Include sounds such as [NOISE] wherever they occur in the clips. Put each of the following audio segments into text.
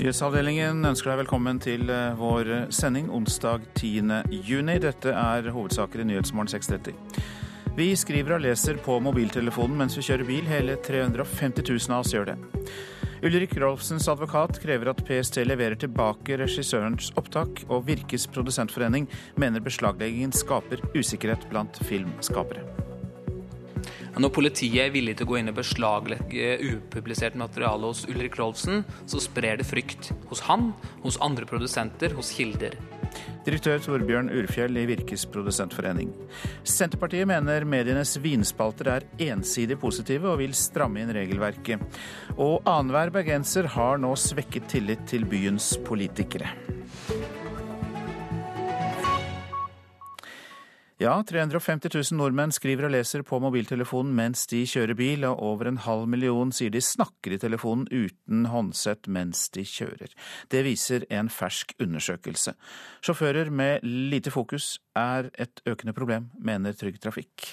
Nyhetsavdelingen ønsker deg velkommen til eh, vår sending onsdag 10.6. Dette er hovedsaker i Nyhetsmorgen 6.30. Vi skriver og leser på mobiltelefonen mens vi kjører bil. Hele 350 000 av oss gjør det. Ulrik Rolfsens advokat krever at PST leverer tilbake regissørens opptak, og Virkes produsentforening mener beslagleggingen skaper usikkerhet blant filmskapere. Når politiet er villig til å gå inn og beslaglegge upublisert materiale hos Ulrik Rolfsen, så sprer det frykt. Hos han, hos andre produsenter, hos kilder. Direktør Torbjørn Urfjell i Virkes produsentforening. Senterpartiet mener medienes vinspalter er ensidig positive og vil stramme inn regelverket. Og annenhver bergenser har nå svekket tillit til byens politikere. Ja, 350 000 nordmenn skriver og leser på mobiltelefonen mens de kjører bil, og over en halv million sier de snakker i telefonen uten håndsett mens de kjører. Det viser en fersk undersøkelse. Sjåfører med lite fokus er et økende problem, mener Trygg Trafikk.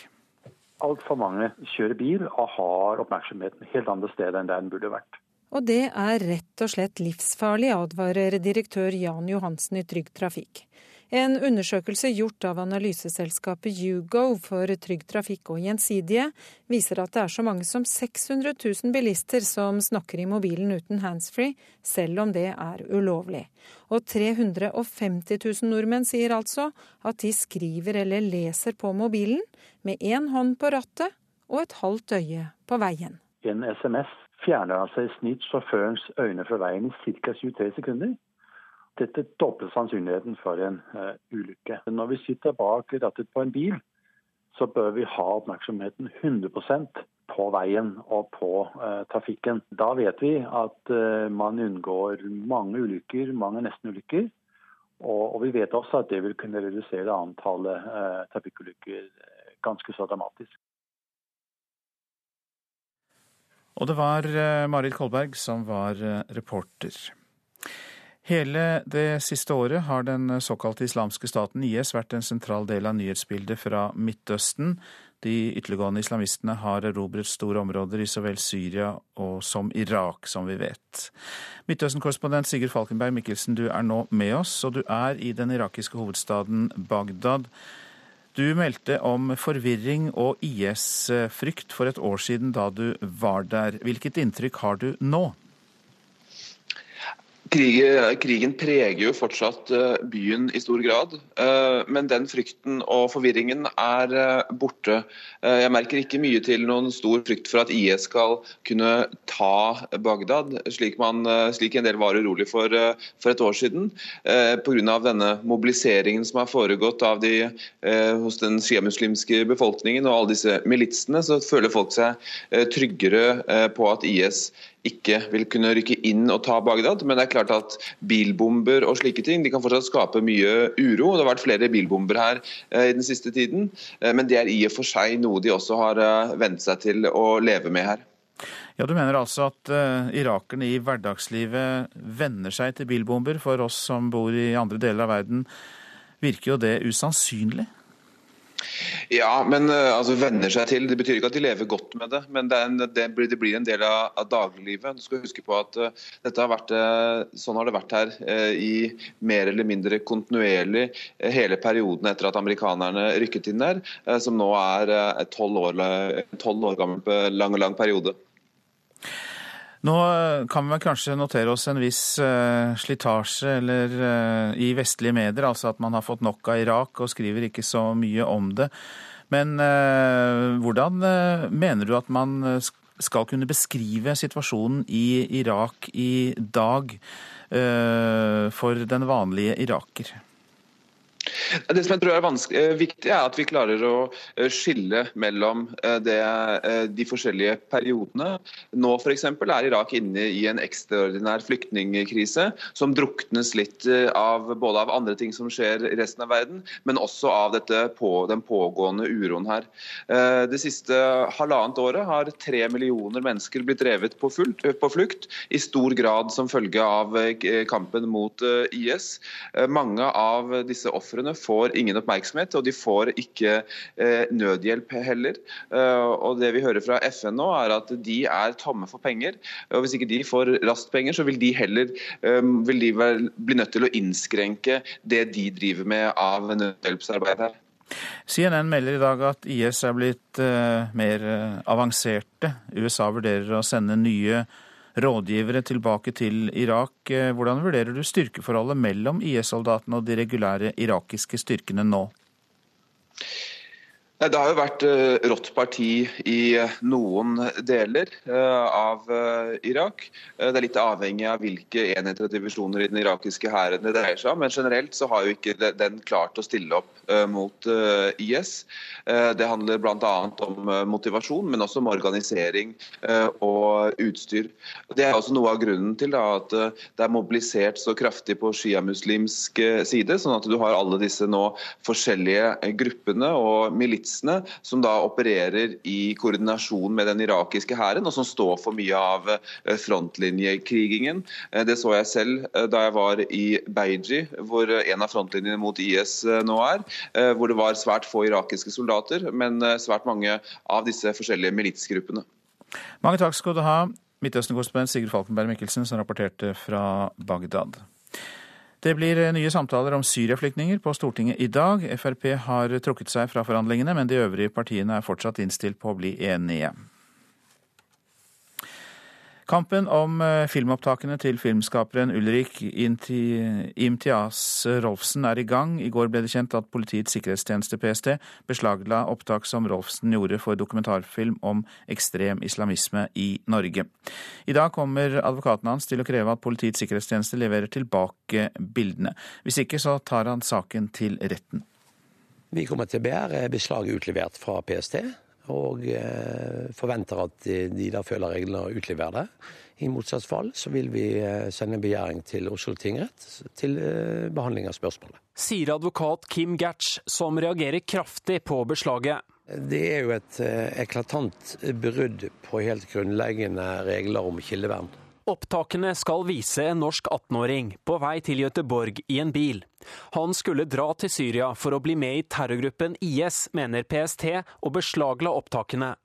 Altfor mange kjører bil og har oppmerksomheten helt andre steder enn der den burde vært. Og det er rett og slett livsfarlig, advarer direktør Jan Johansen i Trygg Trafikk. En undersøkelse gjort av analyseselskapet Hugo for Trygg Trafikk og Gjensidige viser at det er så mange som 600 000 bilister som snakker i mobilen uten handsfree, selv om det er ulovlig. Og 350 000 nordmenn sier altså at de skriver eller leser på mobilen med én hånd på rattet og et halvt øye på veien. En SMS fjerner altså i snitt sjåførens øyne fra veien i ca. 23 sekunder. Dette dobler sannsynligheten for en uh, ulykke. Når vi sitter bak rattet på en bil, så bør vi ha oppmerksomheten 100% på veien og på uh, trafikken. Da vet vi at uh, man unngår mange ulykker, mange nestenulykker. Og, og vi vet også at det vil kunne redusere antallet trafikkulykker ganske så dramatisk. Og det var Marit Kolberg som var reporter. Hele det siste året har den såkalte islamske staten IS vært en sentral del av nyhetsbildet fra Midtøsten. De ytterliggående islamistene har erobret store områder i så vel Syria og som Irak, som vi vet. Midtøsten-korrespondent Sigurd Falkenberg Mikkelsen, du er nå med oss, og du er i den irakiske hovedstaden Bagdad. Du meldte om forvirring og IS-frykt for et år siden da du var der. Hvilket inntrykk har du nå? Krigen preger jo fortsatt eh, byen i stor grad, eh, men den frykten og forvirringen er eh, borte. Jeg merker ikke mye til noen stor frykt for at IS skal kunne ta Bagdad, slik, man, slik en del var urolig for for et år siden, pga. denne mobiliseringen som har foregått de, hos den sjiamuslimske befolkningen og alle disse militsene. Så føler folk seg tryggere på at IS ikke vil kunne rykke inn og ta Bagdad. Men det er klart at bilbomber og slike ting de kan fortsatt skape mye uro. Det har vært flere bilbomber her eh, i den siste tiden, eh, men det er i og for seg noe de også har eh, vent seg til å leve med her. Ja, Du mener altså at irakerne i hverdagslivet venner seg til bilbomber? For oss som bor i andre deler av verden, virker jo det usannsynlig? Ja, men uh, altså venner seg til. Det betyr ikke at de lever godt med det, men det, en, det, blir, det blir, en del av, av, dagliglivet. Du skal huske på at uh, dette har vært, uh, sånn har det vært her i mer eller mindre kontinuerlig hele perioden etter at amerikanerne rykket inn der, som nå er tolv år, år gammel lang, lang periode. Nå kan vi kanskje notere oss en viss uh, slitasje uh, i vestlige medier, altså at man har fått nok av Irak og skriver ikke så mye om det. Men uh, hvordan mener du at man skal kunne beskrive situasjonen i Irak i dag for den vanlige iraker? Det som jeg tror er eh, viktig, er at vi klarer å eh, skille mellom eh, det, de forskjellige periodene. Nå f.eks. er Irak inne i en ekstraordinær flyktningkrise som druknes litt av både av andre ting som skjer i resten av verden, men også av på, den pågående uroen her. Det siste halvannet året har tre millioner mennesker blitt drevet på, fullt, på flukt, i stor grad som følge av kampen mot IS. Mange av disse ofrene får ingen oppmerksomhet, og de får ikke nødhjelp heller. Og Det vi hører fra FN nå, er at de er tomme for penger. og Hvis ikke de får raskt penger, så vil de heller vil de bli nødt til å innskrenke det de driver med av nødhjelpsarbeid her. CNN melder i dag at IS er blitt mer avanserte. USA vurderer å sende nye rådgivere tilbake til Irak. Uh, hvordan vurderer du styrkeforholdet mellom IS-soldatene og de regulære irakiske styrkene nå? Det har jo vært uh, rått parti i noen deler uh, av Irak. Det er litt avhengig av hvilke enheter og divisjoner i den irakiske hæren det dreier seg om. Men generelt så har jo ikke den klart å stille opp mot IS. Det handler bl.a. om motivasjon, men også om organisering og utstyr. Det er også noe av grunnen til at det er mobilisert så kraftig på sjiamuslimsk side, sånn at du har alle disse nå forskjellige gruppene og militsene militsene, som da opererer i koordinasjon med den irakiske hæren, og som står for mye av eh, frontlinjekrigingen. Eh, det så jeg selv eh, da jeg var i Beiji, hvor en av frontlinjene mot IS nå er. Hvor det var svært få irakiske soldater, men svært mange av disse forskjellige militsgruppene. Mange takk skal du ha, Midtøsten-korrespondent Sigurd Falkenberg Mikkelsen, som rapporterte fra Bagdad. Det blir eh, nye samtaler om syriaflyktninger på Stortinget i dag. Frp har trukket seg fra forhandlingene, men de øvrige partiene er fortsatt innstilt på å bli enige. Kampen om eh, filmopptakene til filmskaperen Ulrik Imtias Rolfsen er i gang. I går ble det kjent at Politiets sikkerhetstjeneste, PST, beslagla opptak som Rolfsen gjorde for dokumentarfilm om ekstrem islamisme i Norge. I dag kommer advokaten hans til å kreve at Politiets sikkerhetstjeneste leverer tilbake bildene. Hvis ikke så tar han saken til retten. Vi kommer til å begjære beslaget utlevert fra PST og eh, forventer at de da følger reglene og utleverer det. I motsatt fall så vil vi eh, sende en begjæring til Oslo tingrett til eh, behandling av spørsmålet. Sier advokat Kim Gertz, som reagerer kraftig på beslaget. Det er jo et eklatant brudd på helt grunnleggende regler om kildevern. Opptakene skal vise en norsk 18-åring på vei til Gøteborg i en bil. Han skulle dra til Syria for å bli med i terrorgruppen IS, mener PST, og beslagla opptakene.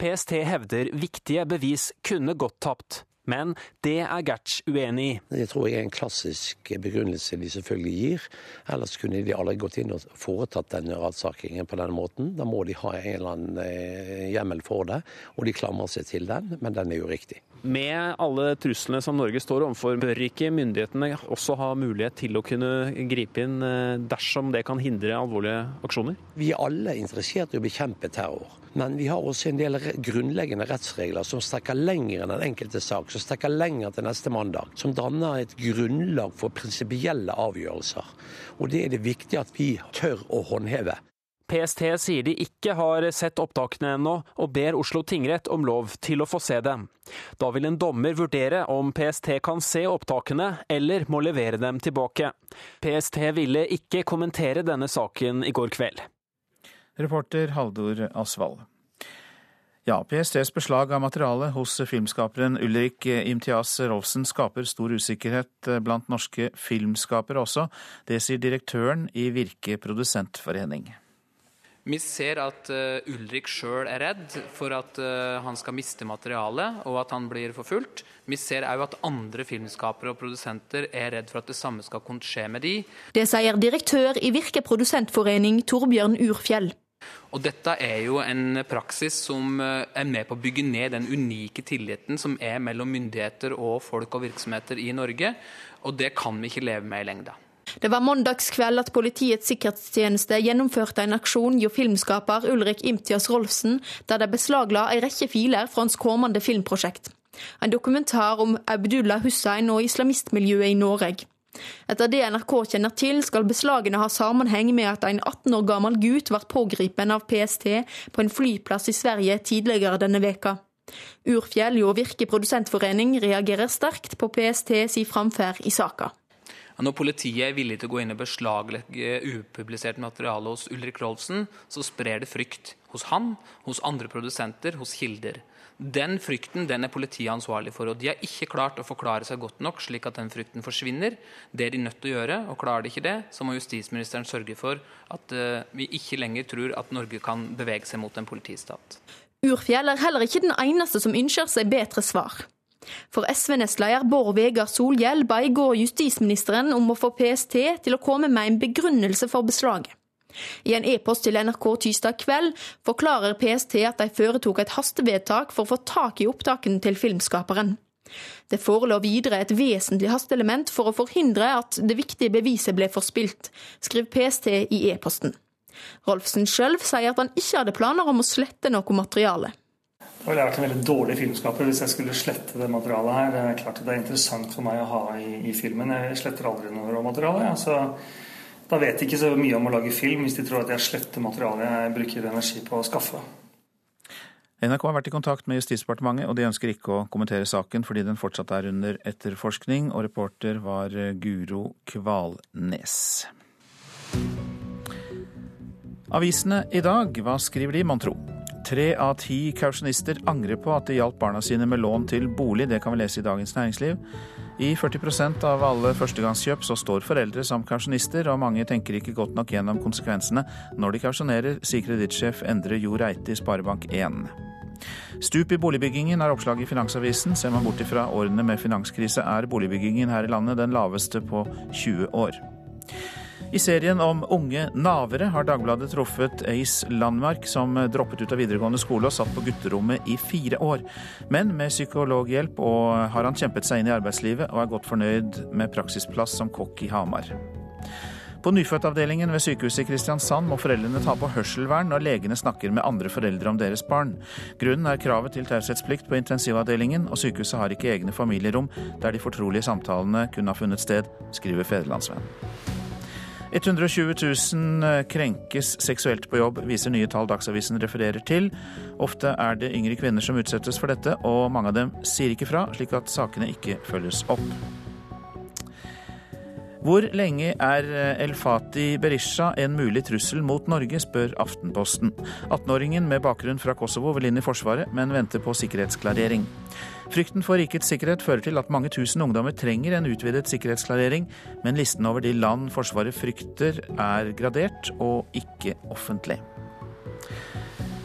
PST hevder viktige bevis kunne gått tapt. Men det er Gertz uenig i. Det tror jeg er en klassisk begrunnelse de selvfølgelig gir. Ellers kunne de aldri gått inn og foretatt denne radsakingen på denne måten. Da må de ha en eller annen eh, hjemmel for det, og de klamrer seg til den, men den er jo riktig. Med alle truslene som Norge står overfor, bør ikke myndighetene også ha mulighet til å kunne gripe inn eh, dersom det kan hindre alvorlige aksjoner? Vi er alle interessert i å bekjempe terror. Men vi har også en del grunnleggende rettsregler som strekker lenger enn den enkelte sak, som strekker lenger til neste mandag. Som danner et grunnlag for prinsipielle avgjørelser. Og det er det viktig at vi tør å håndheve. PST sier de ikke har sett opptakene ennå, og ber Oslo tingrett om lov til å få se dem. Da vil en dommer vurdere om PST kan se opptakene, eller må levere dem tilbake. PST ville ikke kommentere denne saken i går kveld. Reporter Haldor Asvald. Ja, PSTs beslag av materiale hos filmskaperen Ulrik Imtias Rolfsen skaper stor usikkerhet blant norske filmskapere også. Det sier direktøren i Virke produsentforening. Vi ser at uh, Ulrik sjøl er redd for at han skal miste materialet, og at han blir forfulgt. Vi ser òg at andre filmskapere og produsenter er redd for at det samme skal kunne skje med de. Det sier direktør i Virke produsentforening Torbjørn Urfjell. Og Dette er jo en praksis som eh, er med på å bygge ned den unike tilliten som er mellom myndigheter og folk og virksomheter i Norge. Og det kan vi ikke leve med i lengda. Det var mandagskveld at Politiets sikkerhetstjeneste gjennomførte en aksjon hos filmskaper Ulrik Imtias Rolfsen, der de beslagla en rekke filer fra hans kommende filmprosjekt. En dokumentar om Abdullah Hussein og islamistmiljøet i Norge. Etter det NRK kjenner til, skal beslagene ha sammenheng med at en 18 år gammel gutt ble pågrepet av PST på en flyplass i Sverige tidligere denne veka. Urfjell og Virke produsentforening reagerer sterkt på PST si framferd i saka. Når politiet er villig til å gå inn og beslaglegge upublisert materiale hos Ulrik Rolfsen, så sprer det frykt hos han, hos andre produsenter, hos kilder. Den frykten den er politiet ansvarlig for. og De har ikke klart å forklare seg godt nok slik at den frykten forsvinner. Det er de nødt til å gjøre. og Klarer de ikke det, så må justisministeren sørge for at uh, vi ikke lenger tror at Norge kan bevege seg mot en politistat. Urfjell er heller ikke den eneste som ønsker seg bedre svar. For SV-nestleder Bård Vegar Solhjell ba i går justisministeren om å få PST til å komme med en begrunnelse for beslaget. I en e-post til NRK tirsdag kveld forklarer PST at de foretok et hastevedtak for å få tak i opptakene til filmskaperen. Det forelå videre et vesentlig hasteelement for å forhindre at det viktige beviset ble forspilt, skriver PST i e-posten. Rolfsen sjøl sier at han ikke hadde planer om å slette noe materiale. Det ville vært en veldig dårlig filmskaper hvis jeg skulle slette det materialet her. Det er klart at det er interessant for meg å ha i, i filmen. Jeg sletter aldri noe råmateriale. Ja. Da vet de ikke så mye om å lage film hvis de tror at jeg sletter materialet jeg bruker energi på å skaffe. NRK har vært i kontakt med Justisdepartementet, og de ønsker ikke å kommentere saken fordi den fortsatt er under etterforskning, og reporter var Guro Kvalnes. Avisene i dag, hva skriver de, mon tro? Tre av ti kausjonister angrer på at de hjalp barna sine med lån til bolig, det kan vi lese i Dagens Næringsliv. I 40% av alle førstegangskjøp så står foreldre som kausjonister, og mange tenker ikke godt nok gjennom konsekvensene når de kausjonerer, sier kredittsjef Endre Jo Reite i Sparebank1. Stup i boligbyggingen er oppslaget i Finansavisen. Ser man bort ifra årene med finanskrise, er boligbyggingen her i landet den laveste på 20 år. I serien om unge navere har Dagbladet truffet Ace Landmark, som droppet ut av videregående skole og satt på gutterommet i fire år. Men med psykologhjelp og har han kjempet seg inn i arbeidslivet og er godt fornøyd med praksisplass som kokk i Hamar. På nyfødtavdelingen ved sykehuset i Kristiansand må foreldrene ta på hørselvern når legene snakker med andre foreldre om deres barn. Grunnen er kravet til taushetsplikt på intensivavdelingen, og sykehuset har ikke egne familierom der de fortrolige samtalene kunne ha funnet sted, skriver Federlandsvennen. 120 000 eh, krenkes seksuelt på jobb, viser nye tall Dagsavisen refererer til. Ofte er det yngre kvinner som utsettes for dette, og mange av dem sier ikke fra, slik at sakene ikke følges opp. Hvor lenge er eh, El Fati Berisha en mulig trussel mot Norge, spør Aftenposten. 18-åringen med bakgrunn fra Kosovo vil inn i Forsvaret, men venter på sikkerhetsklarering. Frykten for rikets sikkerhet fører til at mange tusen ungdommer trenger en utvidet sikkerhetsklarering, men listen over de land Forsvaret frykter er gradert og ikke offentlig.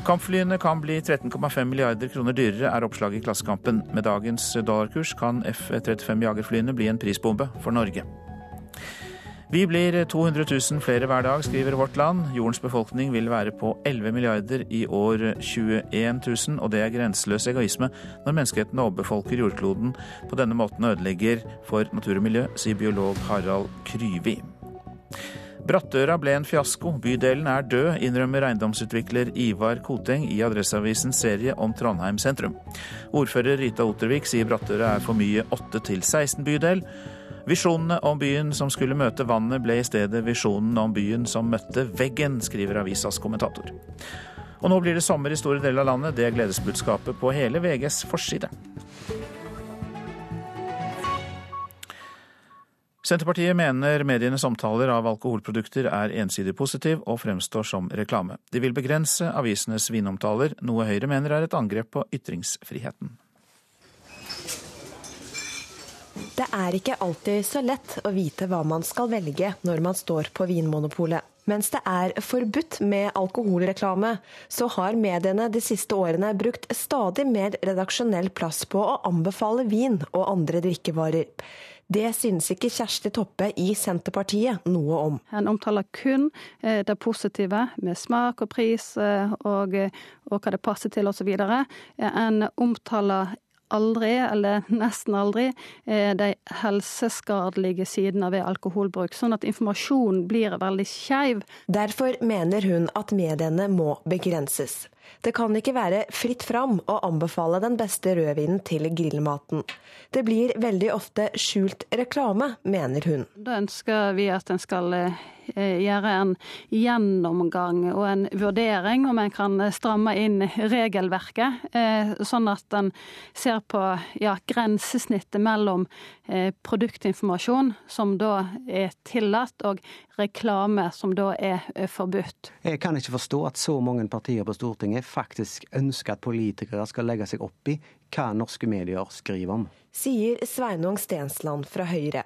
Kampflyene kan bli 13,5 milliarder kroner dyrere, er oppslaget i Klassekampen. Med dagens dollarkurs kan F-35 jagerflyene bli en prisbombe for Norge. Vi blir 200 000 flere hver dag, skriver Vårt Land. Jordens befolkning vil være på 11 milliarder i år 21 000, og det er grenseløs egoisme når menneskeheten overbefolker jordkloden på denne måten og ødelegger for natur og miljø, sier biolog Harald Kryvi. Brattøra ble en fiasko. Bydelen er død, innrømmer eiendomsutvikler Ivar Koteng i Adresseavisens serie om Trondheim sentrum. Ordfører Rita Ottervik sier Brattøra er for mye 8 16 bydel. Visjonene om byen som skulle møte vannet, ble i stedet visjonen om byen som møtte veggen, skriver avisas kommentator. Og nå blir det sommer i store deler av landet. Det er gledesbudskapet på hele VGs forside. Senterpartiet mener medienes omtaler av alkoholprodukter er ensidig positiv og fremstår som reklame. De vil begrense avisenes vinomtaler, noe Høyre mener er et angrep på ytringsfriheten. Det er ikke alltid så lett å vite hva man skal velge når man står på Vinmonopolet. Mens det er forbudt med alkoholreklame, så har mediene de siste årene brukt stadig mer redaksjonell plass på å anbefale vin og andre drikkevarer. Det synes ikke Kjersti Toppe i Senterpartiet noe om. En omtaler kun eh, det positive, med smak og pris eh, og, og hva det passer til osv. En omtaler aldri, eller nesten aldri, eh, de helseskadelige sidene ved alkoholbruk. Sånn at informasjonen blir veldig skeiv. Derfor mener hun at mediene må begrenses. Det kan ikke være fritt fram å anbefale den beste rødvinen til grillmaten. Det blir veldig ofte skjult reklame, mener hun. Da ønsker vi at en skal eh, gjøre en gjennomgang og en vurdering om en kan stramme inn regelverket, eh, sånn at en ser på ja, grensesnittet mellom eh, produktinformasjon, som da er tillatt, og reklame som da er forbudt. Jeg kan ikke forstå at så mange partier på Stortinget faktisk ønsker at politikere skal legge seg opp i hva norske medier skriver om sier Sveinung Stensland fra Høyre.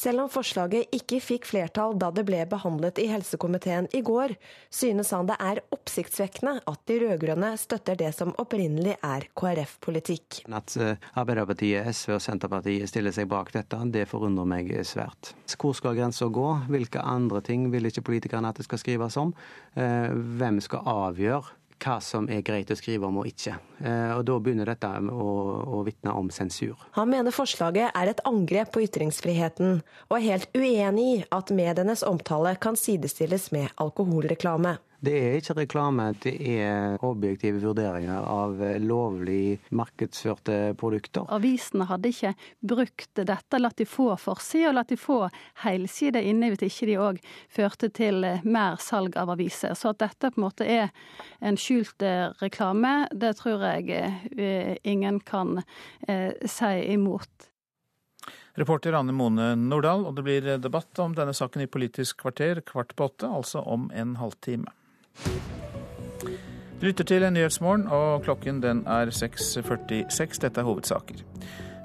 Selv om forslaget ikke fikk flertall da det ble behandlet i helsekomiteen i går, synes han det er oppsiktsvekkende at de rød-grønne støtter det som opprinnelig er KrF-politikk. At eh, Arbeiderpartiet, SV og Senterpartiet stiller seg bak dette, det forundrer meg svært. Hvor skal grensa gå? Hvilke andre ting vil ikke politikerne at det skal skrives om? Eh, hvem skal avgjøre hva som er greit å skrive om og ikke. Eh, og Da begynner dette å, å vitne om sensur. Han mener forslaget er et angrep på ytringsfriheten, og er helt uenig i at medienes omtale kan sidestilles med alkoholreklame. Det er ikke reklame, det er objektive vurderinger av lovlig markedsførte produkter. Avisene hadde ikke brukt dette, latt de få forside og latt de få helside inne hvis ikke de òg førte til mer salg av aviser. Så at dette på en måte er en skjult eh, reklame, det tror jeg eh, ingen kan eh, si imot. Reporter Anne Mone Nordahl, og det blir debatt om denne saken i Politisk kvarter kvart på åtte, altså om en halvtime. Du lytter til Nyhetsmorgen, og klokken den er 6.46. Dette er hovedsaker.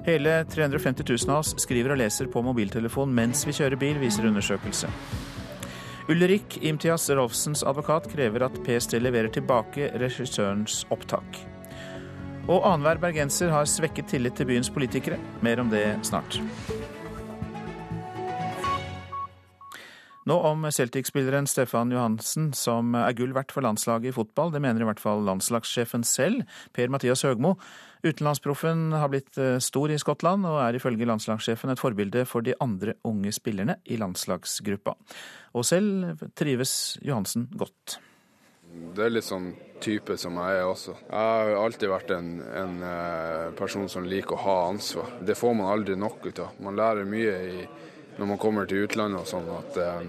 Hele 350 000 av oss skriver og leser på mobiltelefon mens vi kjører bil, viser undersøkelse. Ulrik Imtias Rolfsens advokat krever at PST leverer tilbake regissørens opptak. Og annenhver bergenser har svekket tillit til byens politikere. Mer om det snart. Nå om Celtic-spilleren Stefan Johansen, som er gull verdt for landslaget i fotball. Det mener i hvert fall landslagssjefen selv, Per-Mathias Høgmo. Utenlandsproffen har blitt eh, stor i Skottland, og er ifølge landslagssjefen et forbilde for de andre unge spillerne i landslagsgruppa. Og selv trives Johansen godt. Det er litt sånn type som jeg er også. Jeg har alltid vært en, en eh, person som liker å ha ansvar. Det får man aldri nok ut av. Man lærer mye i når man kommer til utlandet og sånn, at eh,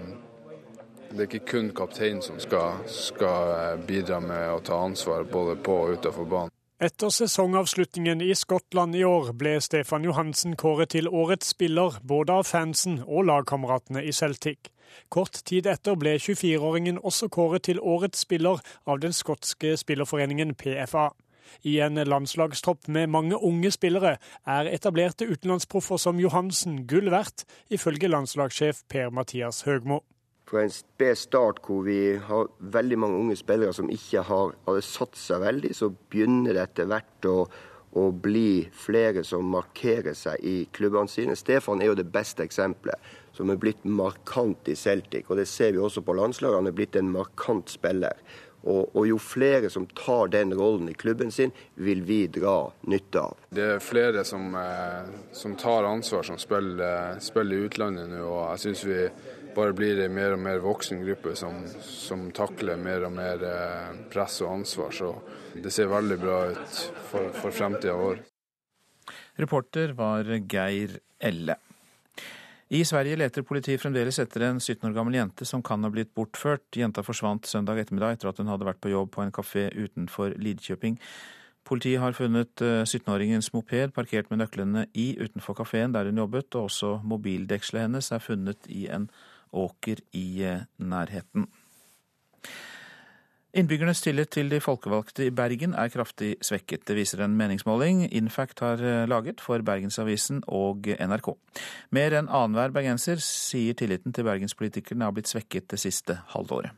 det er ikke kun kapteinen som skal, skal, eh, bidra med å ta ansvar både på og utenfor banen. Etter sesongavslutningen i Skottland i år ble Stefan Johansen kåret til årets spiller, både av fansen og lagkameratene i Celtic. Kort tid etter ble 24-åringen også kåret til årets spiller av den skotske spillerforeningen PFA. I en landslagstropp med mange unge spillere er etablerte utenlandsproffer som Johansen gull verdt, ifølge landslagssjef Per-Mathias Høgmo. Fra en sped start hvor vi har veldig mange unge spillere som ikke har, hadde satt seg veldig, så begynner det etter hvert å, å bli flere som markerer seg i klubbene sine. Stefan er jo det beste eksempelet, som er blitt markant i Celtic. Og det ser vi også på landslaget. Han er blitt en markant spiller. Og, og, jo flere som tar den rollen i klubben sin, vil vi dra nytte av. Det er flere som, eh, som tar ansvar, som spiller, spiller i utlandet nå. og jeg synes vi bare blir ei mer og mer voksen gruppe som, som takler mer og mer eh, press og ansvar. Så det ser veldig bra ut for, for fremtida vår. Reporter var Geir Elle. I Sverige leter politiet fremdeles etter en 17 år gammel jente som kan ha blitt bortført. Jenta forsvant søndag ettermiddag etter at hun hadde vært på jobb på en kafé utenfor Lidkjøping. Politiet har funnet 17-åringens eh, moped parkert med nøklene i utenfor kafeen der hun jobbet, og også mobildekselet hennes er funnet i en åker i eh, nærheten. Innbyggernes tillit til de folkevalgte i Bergen er kraftig svekket. Det viser en meningsmåling Infact har eh, laget for Bergensavisen og NRK. Mer enn annenhver bergenser sier tilliten til bergenspolitikerne har blitt svekket det siste halvåret.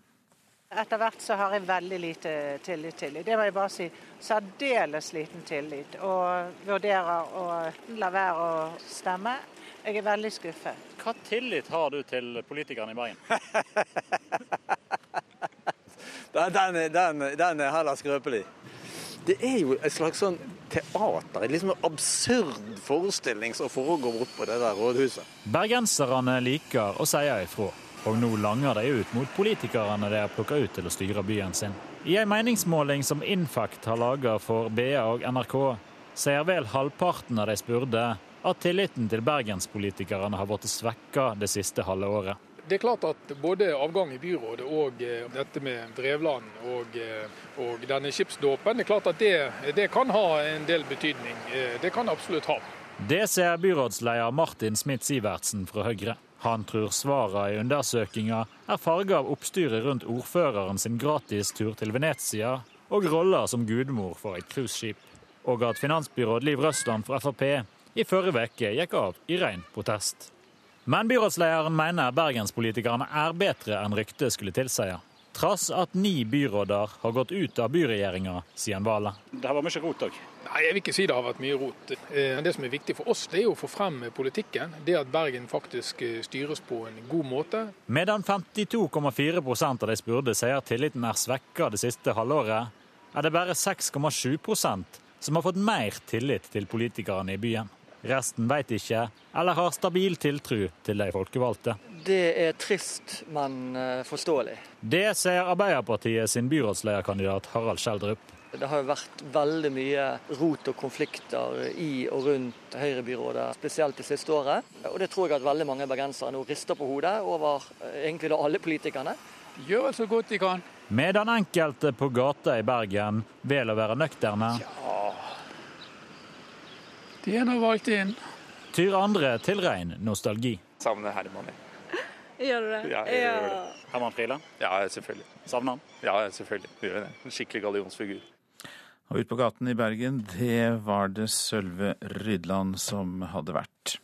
Etter hvert så har jeg veldig lite tillit til dem. Det må jeg bare si. Særdeles liten tillit. Og vurderer å la være å stemme. Jeg er veldig skuffet. Hva tillit har du til politikerne i Bergen? [LAUGHS] Den, den, den er heller skrøpelig. Det er jo et slags sånn teater, en liksom absurd forestilling som foregår oppe på det der rådhuset. Bergenserne liker å si ifra, og nå langer de ut mot politikerne de har plukka ut til å styre byen sin. I en meningsmåling som Infact har laga for BA og NRK, sier vel halvparten av de spurte at tilliten til bergenspolitikerne har blitt svekka det siste halve året. Det er klart at både avgang i byrådet og eh, dette med Drevland og, eh, og denne skipsdåpen, det er klart at det, det, kan ha en del betydning. Eh, det kan absolutt ha. Det ser byrådsleder Martin Smith Sivertsen fra Høyre. Han tror svarene i undersøkinga er farga av oppstyret rundt ordføreren sin gratistur til Venezia og rolla som gudmor for et cruiseskip. Og at finansbyråd Liv Røsland fra Frp i forrige uke gikk av i ren protest. Men byrådslederen mener bergenspolitikerne er bedre enn ryktet skulle tilsi. Trass at ni byråder har gått ut av byregjeringa siden valget. Det har vært mye rot òg. Nei, Jeg vil ikke si det har vært mye rot. Eh, det som er viktig for oss, det er å få frem politikken. Det at Bergen faktisk eh, styres på en god måte. Medan 52,4% av de spurte sier tilliten er svekka det siste halvåret, er det bare 6,7% som har fått mer tillit til politikerne i byen. Resten veit ikke, eller har stabil tiltro til de folkevalgte. Det er trist, men eh, forståelig. Det sier Arbeiderpartiet sin byrådslederkandidat Harald Skjeldrup. Det har jo vært veldig mye rot og konflikter i og rundt Høyre-byrådet, spesielt det siste året. Og det tror jeg at veldig mange bergensere nå rister på hodet over eh, egentlig da alle politikerne. Gjør så godt de kan. Medan enkelte på gata i Bergen velger å være nøkterne. Ja, de er nå valgt inn. Tyr andre til rein nostalgi. Savner Herman. Gjør du det? Ja, jeg ja. gjør det. Herman Friele? Ja, selvfølgelig. Savner han? Ja, selvfølgelig. Gjør det. En skikkelig gallionsfigur. Og ute på gaten i Bergen, det var det Sølve Rydland som hadde vært.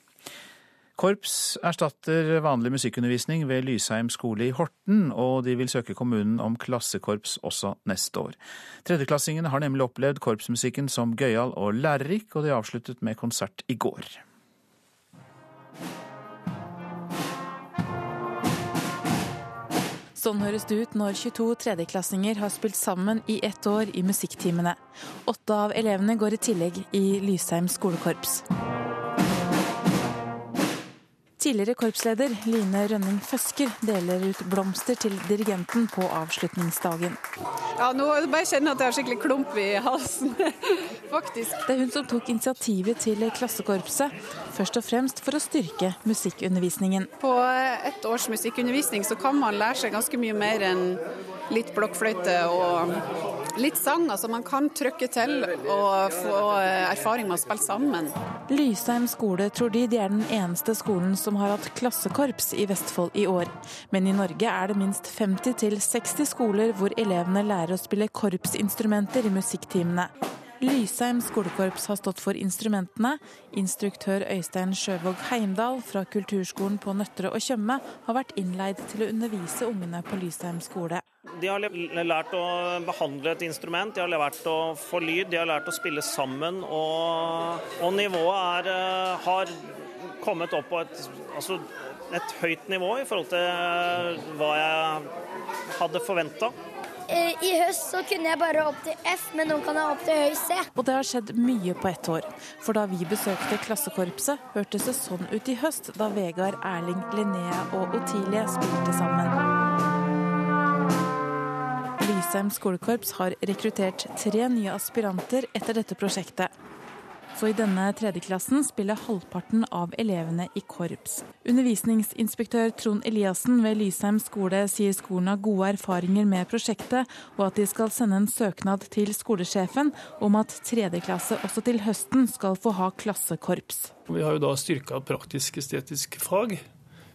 Korps erstatter vanlig musikkundervisning ved Lysheim skole i Horten, og de vil søke kommunen om klassekorps også neste år. Tredjeklassingene har nemlig opplevd korpsmusikken som gøyal og lærerik, og de avsluttet med konsert i går. Sånn høres det ut når 22 tredjeklassinger har spilt sammen i ett år i musikktimene. Åtte av elevene går i tillegg i Lysheim skolekorps. Tidligere korpsleder Line Rønning Føsker deler ut blomster til dirigenten på avslutningsdagen. Ja, nå bare kjenner jeg at jeg har skikkelig klump i halsen, [LAUGHS] faktisk. Det er hun som tok initiativet til klassekorpset, først og fremst for å styrke musikkundervisningen. På ett års musikkundervisning så kan man lære seg ganske mye mer enn litt blokkfløyte og litt sang. Altså man kan trykke til og få erfaring med å spille sammen. Lysheim skole tror de de er den eneste skolen som har hatt klassekorps i Vestfold i år. Men i Norge er det minst 50-60 skoler hvor elevene lærer å spille korpsinstrumenter i musikktimene. Lysheim skolekorps har stått for instrumentene. Instruktør Øystein Sjøvåg Heimdal fra kulturskolen på Nøtterøy og Tjøme har vært innleid til å undervise ungene på Lysheim skole. De har lært å behandle et instrument, de har lært å få lyd, de har lært å spille sammen. Og, og nivået er, har kommet opp på et, altså et høyt nivå i forhold til hva jeg hadde forventa. I høst så kunne jeg bare opp til F, men nå kan jeg opp til høy C. Og det har skjedd mye på ett år. For da vi besøkte klassekorpset, hørtes det sånn ut i høst da Vegard, Erling, Linnea og Otilie spilte sammen. Lysheim skolekorps har rekruttert tre nye aspiranter etter dette prosjektet. Så i denne tredjeklassen spiller halvparten av elevene i korps. Undervisningsinspektør Trond Eliassen ved Lysheim skole sier skolen har gode erfaringer med prosjektet, og at de skal sende en søknad til skolesjefen om at tredjeklasse også til høsten skal få ha klassekorps. Vi har jo da styrka praktisk-estetisk fag,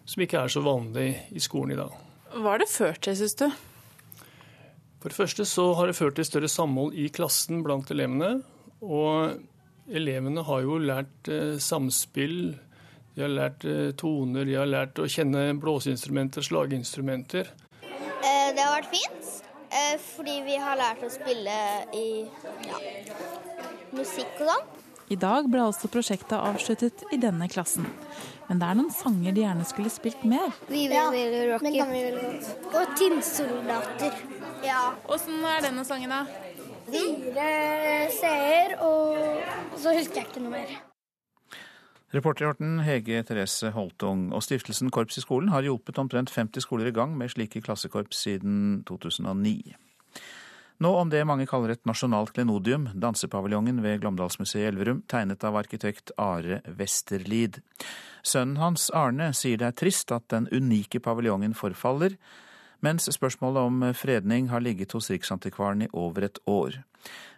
som ikke er så vanlig i skolen i dag. Hva har det ført til, syns du? For det første så har det ført til større samhold i klassen blant elevene. Og elevene har jo lært eh, samspill, de har lært eh, toner, de har lært å kjenne blåseinstrumenter, slaginstrumenter. Eh, det har vært fint, eh, fordi vi har lært å spille i ja, musikk og sånn. I dag ble altså prosjektet avsluttet i denne klassen. Men det er noen sanger de gjerne skulle spilt mer. Vi vil, ja, vil rocke. Og tinnsoldater. Ja. Åssen er denne sangen, da? Fire seere, og så husker jeg ikke noe mer. Reporter i Horten Hege Therese Holtung. Og stiftelsen Korps i skolen har hjulpet omtrent 50 skoler i gang med slike klassekorps siden 2009. Nå om det mange kaller et nasjonalt klenodium, dansepaviljongen ved Glåmdalsmuseet i Elverum, tegnet av arkitekt Are Westerlid. Sønnen hans Arne sier det er trist at den unike paviljongen forfaller, mens spørsmålet om fredning har ligget hos Riksantikvaren i over et år.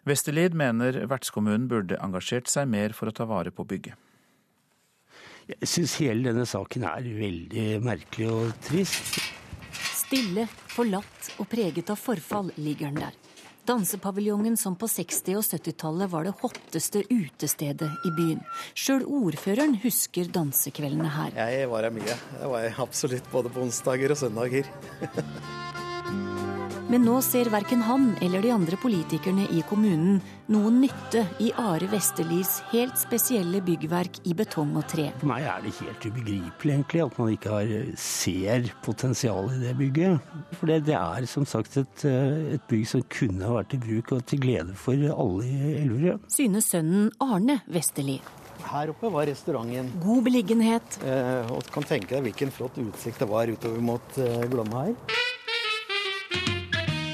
Westerlid mener vertskommunen burde engasjert seg mer for å ta vare på bygget. Jeg syns hele denne saken er veldig merkelig og trist. Stille, forlatt og preget av forfall ligger den der. Dansepaviljongen som på 60- og 70-tallet var det hotteste utestedet i byen. Sjøl ordføreren husker dansekveldene her. Jeg var her mye. Jeg var absolutt både på onsdager og søndager. [LAUGHS] Men nå ser verken han eller de andre politikerne i kommunen noen nytte i Are Vesterlis helt spesielle byggverk i betong og tre. For meg er det helt ubegripelig egentlig at man ikke har, ser potensialet i det bygget. For det, det, er som sagt et, et, bygg som kunne vært i bruk og til glede for alle i Elverum. Synes sønnen Arne Vesterli. Her oppe var restauranten. God beliggenhet. Eh, og kan tenke deg hvilken flott utsikt det var utover mot eh, Glomma her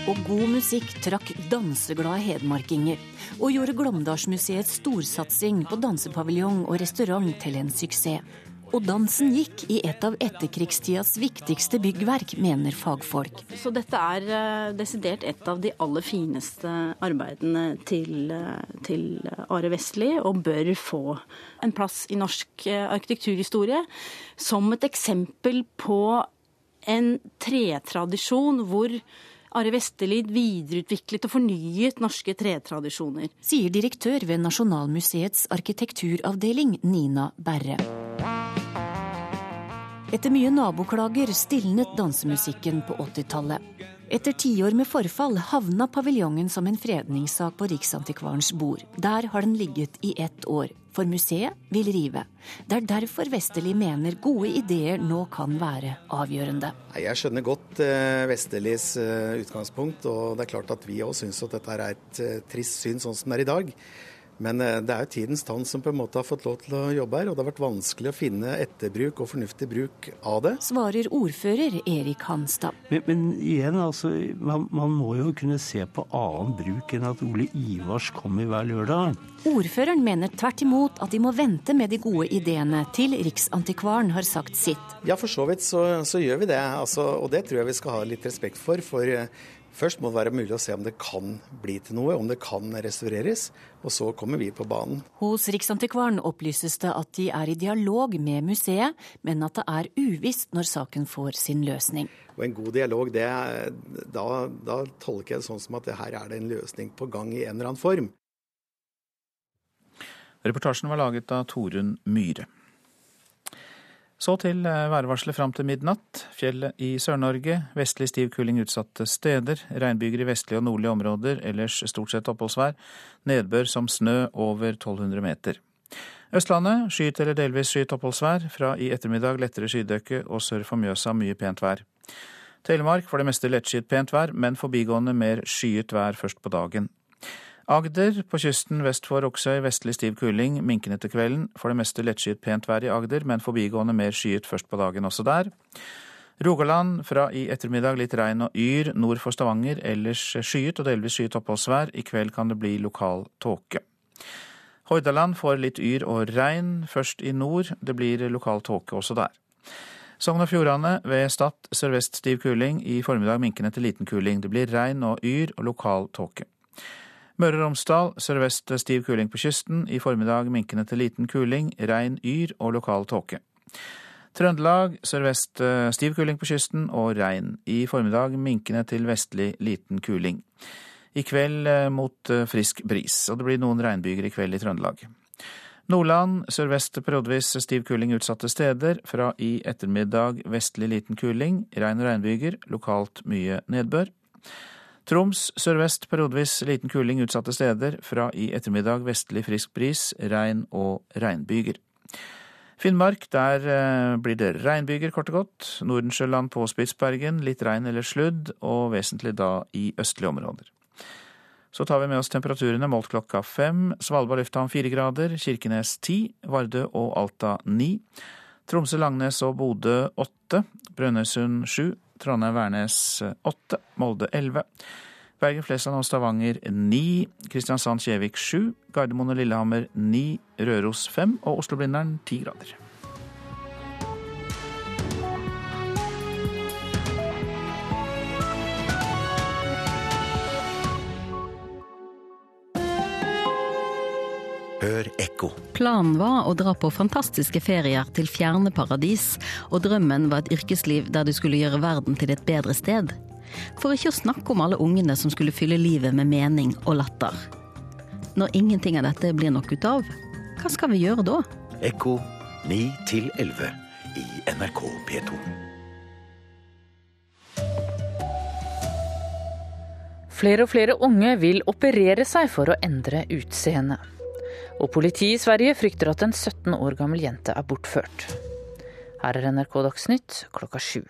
og god musikk trakk danseglade hedmarkinger, og gjorde Glåmdalsmuseets storsatsing på dansepaviljong og restaurant til en suksess. Og dansen gikk i et av etterkrigstidas viktigste byggverk, mener fagfolk. Så dette er uh, desidert et av de aller fineste arbeidene til, uh, til Are Vestli, og bør få en plass i norsk uh, arkitekturhistorie som et eksempel på en tretradisjon hvor Are Vesterlid videreutviklet og fornyet norske tretradisjoner. Sier direktør ved Nasjonalmuseets arkitekturavdeling, Nina Berre. Etter mye naboklager stilnet dansemusikken på 80-tallet. Etter tiår med forfall havna paviljongen som en fredningssak på Riksantikvarens bord. Der har den ligget i ett år, for museet vil rive. Det er derfor Vesterli mener gode ideer nå kan være avgjørende. Jeg skjønner godt Vesterlis uh, utgangspunkt, og det er klart at vi òg syns at dette er et uh, trist syn sånn som det er i dag. Men eh, det er jo tidens tann som på en måte har fått lov til å jobbe her, og det har vært vanskelig å finne etterbruk og fornuftig bruk av det. Svarer ordfører Erik Hanstad. Men, men igjen, altså, man, man, må jo kunne se på annen bruk enn at Ole Ivars kommer hver lørdag. Ordføreren mener tvert imot at de må vente med de gode ideene til Riksantikvaren har sagt sitt. Ja, for så vidt så, så gjør vi det, altså, og det tror jeg vi skal ha litt respekt for. for eh, Først må det være mulig å se om det kan bli til noe, om det kan restaureres. Og så kommer vi på banen. Hos Riksantikvaren opplyses det at de er i dialog med museet, men at det er uvisst når saken får sin løsning. Og En god dialog, det, da, da tolker jeg det sånn som at her er det en løsning på gang i en eller annen form. Reportasjen var laget av Torunn Myhre. Så til eh, værvarselet fram til midnatt. Fjellet i Sør-Norge. Vestlig stiv kuling utsatte steder. Regnbyger i vestlige og nordlige områder. Ellers stort sett oppholdsvær. Nedbør som snø over 1200 meter. Østlandet skyet eller delvis skyet oppholdsvær. Fra i ettermiddag lettere skydekke og sør for Mjøsa mye pent vær. Telemark for det meste lettskyet pent vær, men forbigående mer skyet vær først på dagen. Agder på kysten vest for Oksøy vestlig stiv kuling, minkende til kvelden. For det meste lettskyet pent vær i Agder, men forbigående mer skyet først på dagen også der. Rogaland fra i ettermiddag litt regn og yr nord for Stavanger, ellers skyet og delvis skyet oppholdsvær. I kveld kan det bli lokal tåke. Hordaland får litt yr og regn, først i nord. Det blir lokal tåke også der. Sogn og Fjordane ved Stad sørvest stiv kuling, i formiddag minkende til liten kuling. Det blir regn og yr og lokal tåke. Møre og Romsdal sørvest stiv kuling på kysten. I formiddag minkende til liten kuling, regn, yr og lokal tåke. Trøndelag sørvest eh, stiv kuling på kysten og regn. I formiddag minkende til vestlig liten kuling. I kveld eh, mot eh, frisk bris, og det blir noen regnbyger i kveld i Trøndelag. Nordland sørvest periodevis stiv kuling utsatte steder. Fra i ettermiddag vestlig liten kuling, regn og regnbyger, lokalt mye nedbør. Troms sørvest periodevis liten kuling utsatte steder. Fra i ettermiddag vestlig frisk bris, regn og regnbyger. Finnmark, der eh, blir det regnbyger, kort og godt. Nordensjøland på Spitsbergen, litt regn eller sludd, og vesentlig da i østlige områder. Så tar vi med oss temperaturene målt klokka fem. Svalbard lufthavn fire grader, Kirkenes ti, Vardø og Alta ni. Tromsø, Langnes og Bodø åtte, Brønnøysund sju, Trondheim-Værnes 8, Molde 11. Bergen-Flesland og Stavanger 9, Kristiansand-Kjevik 7, Gardermoen og Lillehammer 9, Røros 5 og Oslo-Blindern 10 grader. Hør ekko. Planen var å dra på fantastiske ferier til fjerne paradis, og drømmen var et yrkesliv der du skulle gjøre verden til et bedre sted. For ikke å snakke om alle ungene som skulle fylle livet med mening og latter. Når ingenting av dette blir nok ut av, hva skal vi gjøre da? Ekko 9 11 i NRK P2. Flere og flere unge vil operere seg for å endre utseende. Og politiet i Sverige frykter at en 17 år gammel jente er bortført. Her er NRK Dagsnytt klokka sju.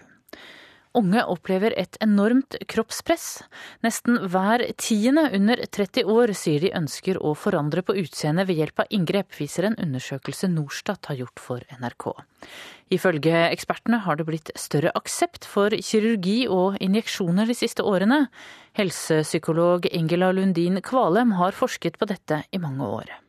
Unge opplever et enormt kroppspress. Nesten hver tiende under 30 år sier de ønsker å forandre på utseendet ved hjelp av inngrep, viser en undersøkelse Norstat har gjort for NRK. Ifølge ekspertene har det blitt større aksept for kirurgi og injeksjoner de siste årene. Helsepsykolog Ingela Lundin Kvalem har forsket på dette i mange år.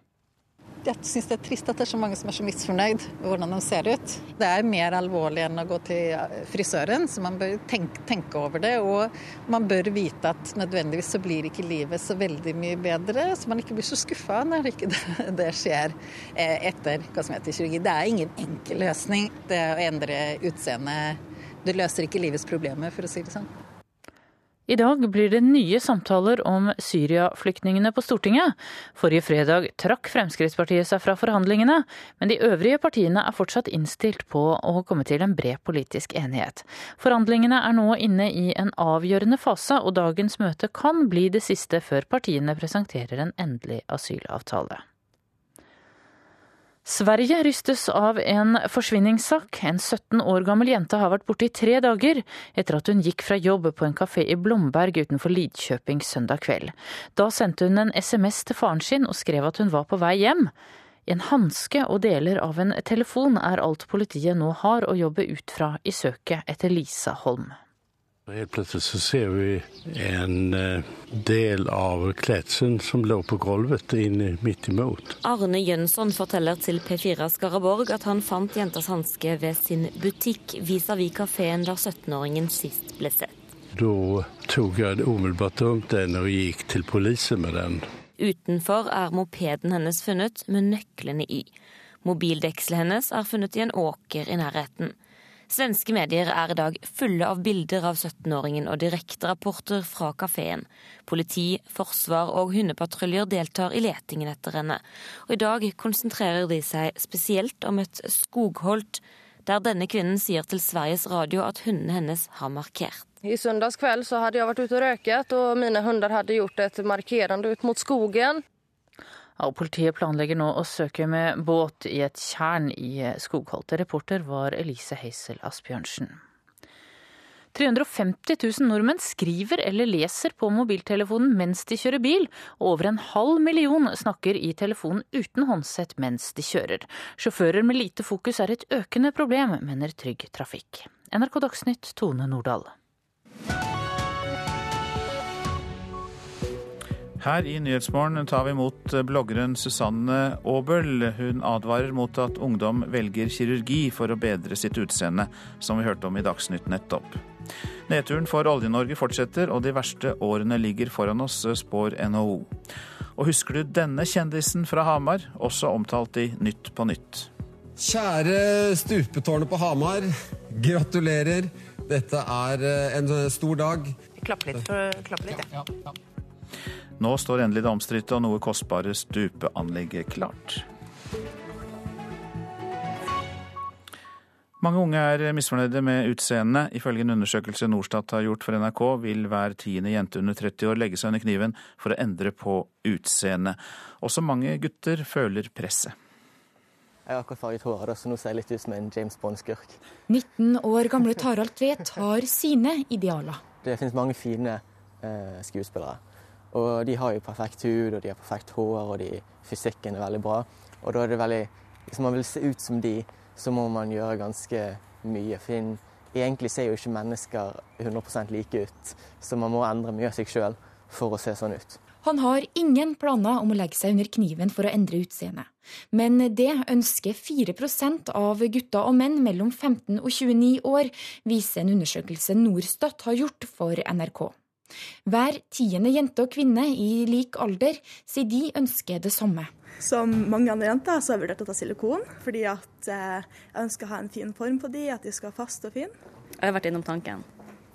Jeg syns det er trist at det er så mange som er så misfornøyd med hvordan de ser ut. Det er mer alvorlig enn å gå til frisøren, så man bør tenke, tenke, over det. Og man bør vite at nødvendigvis så blir ikke livet så veldig mye bedre, så man ikke blir så skuffa når ikke [LAUGHS] det, det skjer etter kosmetisk kirurgi. Det er ingen enkel løsning, det å endre utseendet. Det løser ikke livets problemer, for å si det sånn. I dag blir det nye samtaler om Syria-flyktningene på Stortinget. Forrige fredag trakk Fremskrittspartiet seg fra forhandlingene, men de øvrige partiene er fortsatt innstilt på å komme til en bred politisk enighet. Forhandlingene er nå inne i en avgjørende fase, og dagens møte kan bli det siste før partiene presenterer en endelig asylavtale. Sverige rystes av en forsvinningssak. En 17 år gammel jente har vært borte i tre dager etter at hun gikk fra jobb på en kafé i Blomberg utenfor Lidkjøping søndag kveld. Da sendte hun en SMS til faren sin og skrev at hun var på vei hjem. En hanske og deler av en telefon er alt politiet nå har å jobbe ut fra i søket etter Lisa Holm. Helt plutselig så ser vi en eh, del av kletsen som lå på gulvet inne midt imot. Arne Jønsson forteller til P4 Skaraborg at han fant jentas hanske ved sin butikk vis-à-vis kafeen der 17-åringen sist ble sett. Da tok jeg umiddelbart opp den og gikk til politiet med den. Utenfor er mopeden hennes funnet med nøklene i. Mobildekselet hennes er funnet i en åker i nærheten. Svenske medier er i dag fulle av bilder av 17-åringen og direkterapporter fra kafeen. Politi, forsvar og hundepatruljer deltar i letingen etter henne. Og i dag konsentrerer de seg spesielt om et skogholt, der denne kvinnen sier til Sveriges Radio at hundene hennes har markert. I søndags kveld så hadde jeg vært ute og røket, og mine hunder hadde gjort et markerende ut mot skogen. Og politiet planlegger nå å søke med båt i et tjern i skogholtet. Reporter var Elise Heisel Asbjørnsen. 350 000 nordmenn skriver eller leser på mobiltelefonen mens de kjører bil, og over en halv million snakker i telefonen uten håndsett mens de kjører. Sjåfører med lite fokus er et økende problem, mener Trygg Trafikk. NRK Dagsnytt, Tone Nordahl. Her i Nyhetsmorgen tar vi imot bloggeren Susanne Aabel. Hun advarer mot at ungdom velger kirurgi for å bedre sitt utseende, som vi hørte om i Dagsnytt nettopp. Nedturen for Olje-Norge fortsetter, og de verste årene ligger foran oss, spår NHO. Og husker du denne kjendisen fra Hamar, også omtalt i Nytt på nytt? Kjære stupetårnet på Hamar. Gratulerer. Dette er en stor dag. Klapp litt. Klapp litt, ja. ja, ja. Nå står endelig det omstridte og noe kostbare stupeanlegget klart. Mange unge er misfornøyde med utseendet. Ifølge en undersøkelse Norstat har gjort for NRK, vil hver tiende jente under 30 år legge seg under kniven for å endre på utseendet. Også mange gutter føler presset. Jeg har akkurat farget håret, så nå ser jeg litt ut som en James Bond-skurk. 19 år gamle Tarald Tvedt har sine idealer. Det finnes mange fine eh, skuespillere. Og de har jo perfekt hud, og de har perfekt hår, og de, fysikken er veldig bra. Og da er det veldig Hvis man vil se ut som de, så må man gjøre ganske mye. For egentlig ser jo ikke mennesker 100% like ut, så man må endre mye av seg sjøl for å se sånn ut. Han har ingen planer om å legge seg under kniven for å endre utseendet. Men det ønsker 4% av gutter og menn mellom 15 og 29 år, viser en undersøkelse Norstat har gjort for NRK. Hver tiende jente og kvinne i lik alder sier de ønsker det samme. Som mange andre jenter så har jeg vurdert å ta silikon, fordi at eh, jeg ønsker å ha en fin form på de, at de skal være faste og fine. Jeg har vært innom tanken,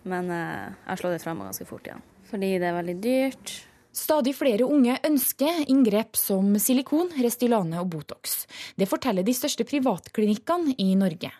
men eh, jeg har slått det fra meg ganske fort igjen. Fordi det er veldig dyrt. Stadig flere unge ønsker inngrep som silikon, Restylane og Botox. Det forteller de største privatklinikkene i Norge.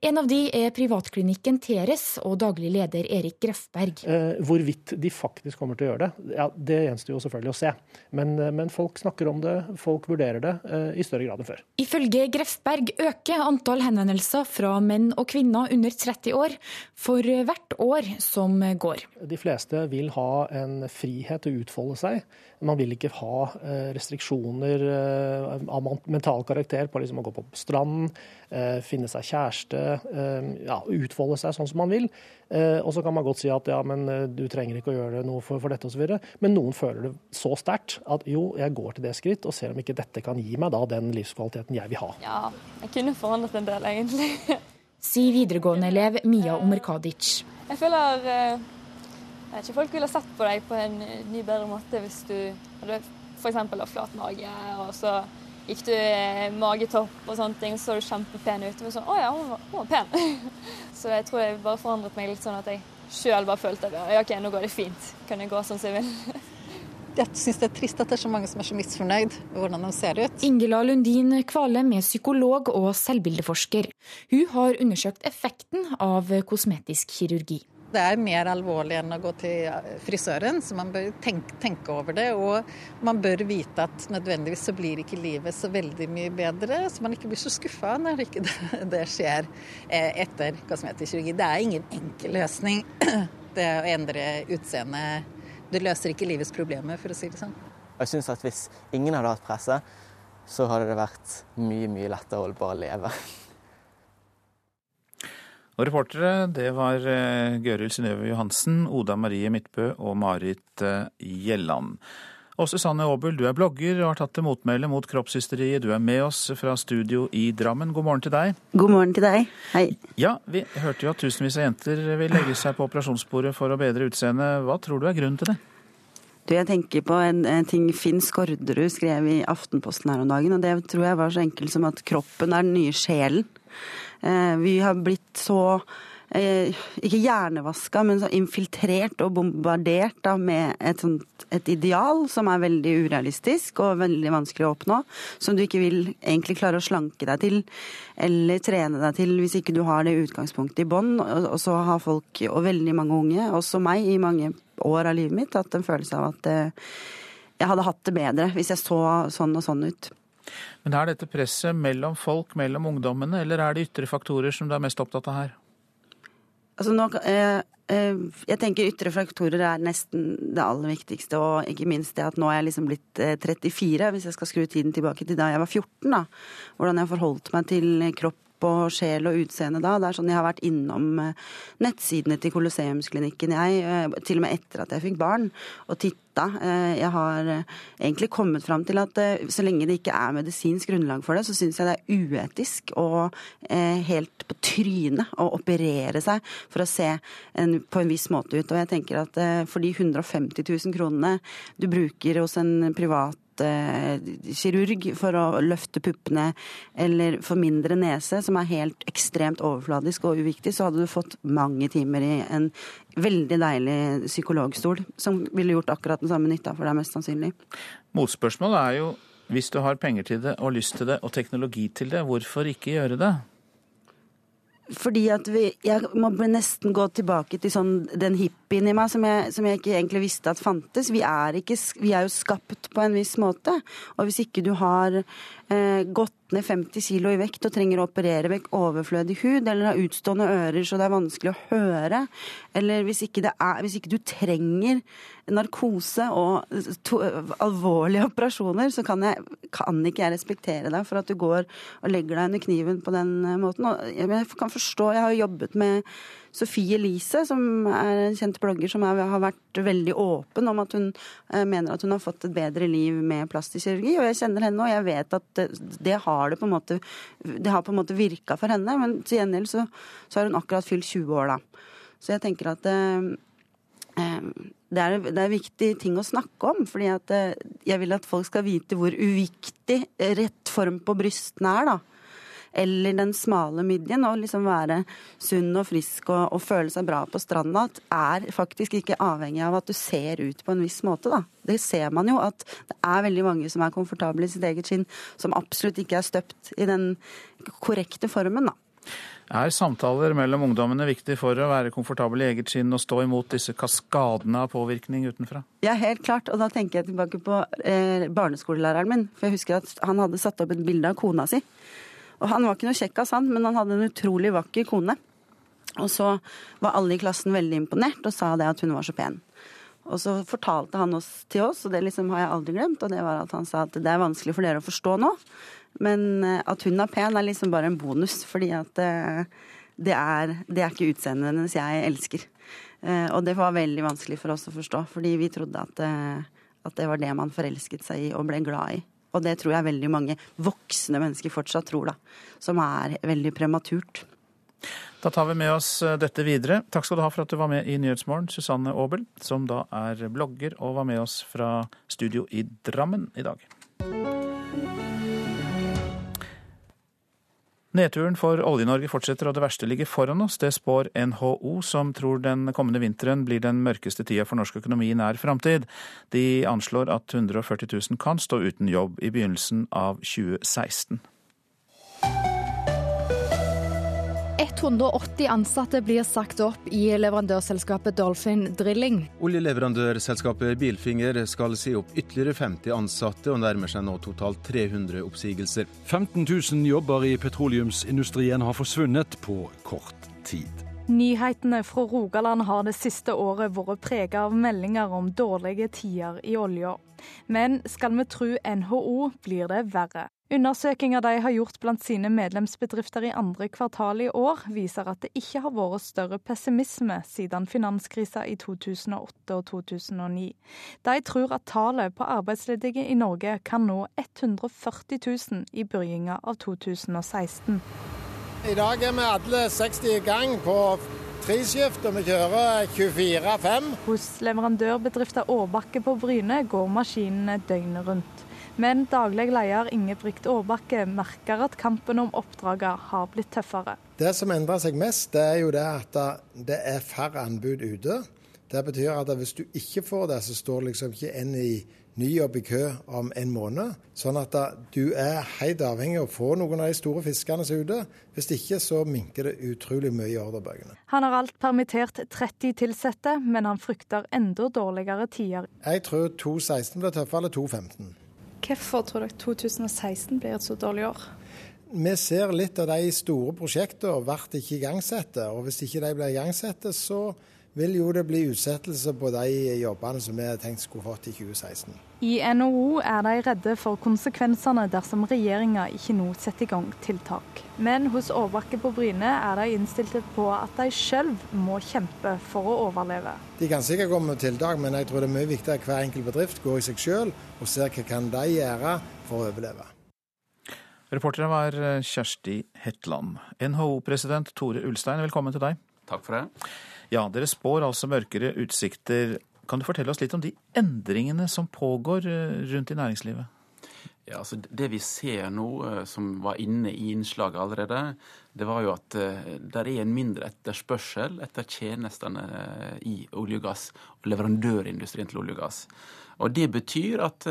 En av de er privatklinikken Teres og daglig leder Erik Grefberg. Eh, hvorvidt de faktisk kommer til å gjøre det, ja, det gjenstår jo selvfølgelig å se. Men, eh, men, folk snakker om det, folk vurderer det eh, i større grad enn før. Ifølge Grefberg øker antall henvendelser fra menn og kvinner under 30 år for hvert år som går. De fleste vil ha en frihet til å utfolde seg. Man vil ikke ha eh, restriksjoner eh, av mental karakter på liksom å gå på stranden, eh, finne seg kjæreste, ja, utfolde seg sånn som man vil. Og så kan man godt si at ja, men du trenger ikke å gjøre noe for, for dette osv. Men noen føler det så sterkt at jo, jeg går til det skritt og ser om ikke dette kan gi meg da den livskvaliteten jeg vil ha. Ja, jeg kunne forandret en del, egentlig. Sier videregående-elev Mia Omerkadic. Jeg føler jeg vet ikke, Folk ville sett på deg på en ny, bedre måte hvis du hadde f.eks. flat mage, og så gikk du magetopp og sånne ting, så du kjempepen ut. Og sånn, Å ja, hun var, hun var pen. [LAUGHS] så jeg tror jeg bare forandret meg litt sånn at jeg sjøl bare følte at ja, OK, nå går det fint. Kan jeg gå sånn som jeg vil? [LAUGHS] Jeg syns det er trist at det er så mange som er så misfornøyd med hvordan de ser ut. Ingela Lundin Kvalem er psykolog og selvbildeforsker. Hun har undersøkt effekten av kosmetisk kirurgi. Det er mer alvorlig enn å gå til frisøren, så man bør tenke, tenke, over det. Og man bør vite at nødvendigvis så blir ikke livet så veldig mye bedre, så man ikke blir så skuffa når ikke det, [LAUGHS] det skjer eh, etter kosmetisk kirurgi. Det er ingen enkel løsning, [CLEARS THROAT] det å endre utseendet. Det løser ikke livets problemer, for å si det sånn. Jeg syns at hvis ingen hadde hatt presse, så hadde det vært mye, mye lettere å bare leve. [LAUGHS] Og reportere det var eh, Gøril Synnøve Johansen, Oda Marie Midtbø og Marit eh, Gjelland. Og Susanne Aabel, du er blogger og har tatt til motmæle mot kroppshysteriet. Du er med oss fra studio i Drammen. God morgen til deg. God morgen til deg. Hei. Ja, Vi hørte jo at tusenvis av jenter vil legge seg på operasjonsbordet for å bedre utseendet. Hva tror du er grunnen til det? Du, jeg tenker på en, en ting Finn Skårderud skrev i Aftenposten her om dagen, og det tror jeg var så enkelt som at kroppen er den nye sjelen. Eh, vi har blitt så ikke hjernevaska, men så infiltrert og bombardert da, med et, sånt, et, ideal som er veldig urealistisk og veldig vanskelig å oppnå. Som du ikke vil egentlig klare å slanke deg til eller trene deg til hvis ikke du har det utgangspunktet i bånn. Og så har folk, og veldig mange unge, også meg i mange år av livet mitt, hatt en følelse av at eh, jeg hadde hatt det bedre hvis jeg så sånn og sånn ut. Men er dette presset mellom folk, mellom ungdommene, eller er det ytre faktorer som du er mest opptatt av her? Altså nå, eh, eh, jeg tenker ytre faktorer er nesten det aller viktigste. Og ikke minst det at nå er jeg liksom blitt eh, 34, hvis jeg skal skru tiden tilbake til da jeg var 14. da. Hvordan jeg forholdt meg til kropp og sjel og utseende da. Det er sånn Jeg har vært innom eh, nettsidene til Colosseumsklinikken, jeg, eh, til og med etter at jeg fikk barn, og titta. Eh, jeg har egentlig kommet fram til at så lenge det ikke er medisinsk grunnlag for det, så syns jeg det er uetisk og helt på trynet å operere seg for å se en, på en viss måte ut. Og jeg tenker at for de 150 000 kronene du bruker hos en privat kirurg for å løfte puppene eller for mindre nese, som er helt ekstremt overfladisk og uviktig, så hadde du fått mange timer i en veldig deilig psykologstol, som ville gjort akkurat den samme nytta for deg, mest sannsynlig. Motspørsmålet er jo, hvis du har penger til det og lyst til det og teknologi til det, hvorfor ikke gjøre det? Fordi at vi Jeg må nesten gå tilbake til sånn den hippien i meg som jeg, som jeg ikke egentlig visste at fantes. Vi er, ikke, vi er jo skapt på en viss måte. Og hvis ikke du har eh, gått ned 50 kilo i vekt og trenger å operere vekk overflødig hud, eller har utstående ører så det er vanskelig å høre, eller hvis ikke, er, hvis ikke du trenger narkose og to, alvorlige [LAUGHS] operasjoner, så kan, jeg, kan, ikke jeg respektere deg for at du går og legger deg under kniven på den måten. Og jeg kan forstå, jeg har jobbet med Sofie Elise, som er en kjent blogger som er, har vært veldig åpen om at hun eh, mener at hun har fått et bedre liv med plastisk kirurgi. Og jeg kjenner henne, og jeg vet at det, det har det på en måte det har på en måte virka for henne. Men til gjengjeld så, så, har hun akkurat fylt 20 år, da. Så jeg tenker at eh, eh det er, det er viktige ting å snakke om. fordi at eh, jeg vil at folk skal vite hvor uviktig rett form på brystene er. da. Eller den smale midjen. Å liksom være sunn og frisk og, og, føle seg bra på stranda er faktisk ikke avhengig av at du ser ut på en viss måte. da. Det ser man jo at det er veldig mange som er komfortable i sitt eget skinn, som absolutt ikke er støpt i den korrekte formen. da. Er samtaler mellom ungdommene viktig for å være komfortabel i eget skinn og stå imot disse kaskadene av påvirkning utenfra? Ja, helt klart. Og da tenker jeg tilbake på eh, barneskolelæreren min. For jeg husker at han hadde satt opp et bilde av kona si. Og han var ikke noe kjekkas, han, men han hadde en utrolig vakker kone. Og så var alle i klassen veldig imponert og sa det at hun var så pen. Og så fortalte han oss til oss, og det liksom har jeg aldri glemt, og det var at han sa at det er vanskelig for dere å forstå nå, men eh, at hun er pen, er liksom bare en bonus, fordi at eh, det er, det er ikke utseendet hennes jeg elsker. Eh, og det var veldig vanskelig for oss å forstå, fordi vi trodde at, at det var det man forelsket seg i og ble glad i. Og det tror jeg veldig mange voksne mennesker fortsatt tror, da. Som er veldig prematurt. Da tar vi med oss dette videre. Takk skal du ha for at du var med i Nyhetsmorgen, Susanne Aabel, som da er blogger og var med oss fra studio i Drammen i dag. Nedturen for Olje-Norge fortsetter, og det verste ligger foran oss. Det spår NHO, som tror den kommende vinteren blir den mørkeste tida for norsk økonomi i nær framtid. De anslår at 140 000 kan stå uten jobb i begynnelsen av 2016. 180 ansatte blir sagt opp i leverandørselskapet Dolphin Drilling. Oljeleverandørselskapet Bilfinger skal si opp ytterligere 50 ansatte, og nærmer seg nå totalt 300 oppsigelser. 15 000 jobber i petroleumsindustrien har forsvunnet på kort tid. Nyhetene fra Rogaland har det siste året vært preget av meldinger om dårlige tider i olja. Men skal vi tro NHO, blir det verre. Undersøkelser de har gjort blant sine medlemsbedrifter i andre kvartal i år, viser at det ikke har vært større pessimisme siden finanskrisa i 2008 og 2009. De tror at tallet på arbeidsledige i Norge kan nå 140 000 i begynnelsen av 2016. I dag er vi alle 60 i gang på treskift, og vi kjører 24-5. Hos leverandørbedriften Årbakke på Bryne går maskinene døgnet rundt. Men daglig leder Ingebrigt Aabakke merker at kampen om oppdragene har blitt tøffere. Det som endrer seg mest, det er jo det at det er færre anbud ute. Det betyr at hvis du ikke får det, så står liksom ikke en i ny jobb i kø om en måned. Sånn at du er helt avhengig av å få noen av de store fiskene som er ute. Hvis ikke så minker det utrolig mye i ordrebøkene. Han har alt permittert 30 ansatte, men han frykter enda dårligere tider. Jeg tror 2016 blir tøffere eller 2015. Hvorfor tror dere 2016 blir et så dårlig år? Vi ser litt av de store prosjektene blir ikke igangsatte. Og hvis ikke de blir igangsatte, så vil jo det bli utsettelse på de jobbene som vi har tenkt skulle fått i 2016. I NHO er de redde for konsekvensene dersom regjeringa ikke nå setter i gang tiltak. Men hos Årbakke på Bryne er de innstilte på at de sjøl må kjempe for å overleve. De kan sikkert komme med tiltak, men jeg tror det er mye viktigere at hver enkelt bedrift går i seg sjøl og ser hva kan de gjøre for å overleve. Reportere var Kjersti Hetland. NHO-president Tore Ulstein, velkommen til deg. Takk for det. Ja, Dere spår altså mørkere utsikter kan du fortelle oss litt om de endringene som pågår eh, rundt i næringslivet? Ja, altså Det vi ser nå, eh, som var inne i innslaget allerede, det var jo at eh, det er en mindre etterspørsel etter tjenestene i olje og gass, og leverandørindustrien til olje og gass. Og Det betyr at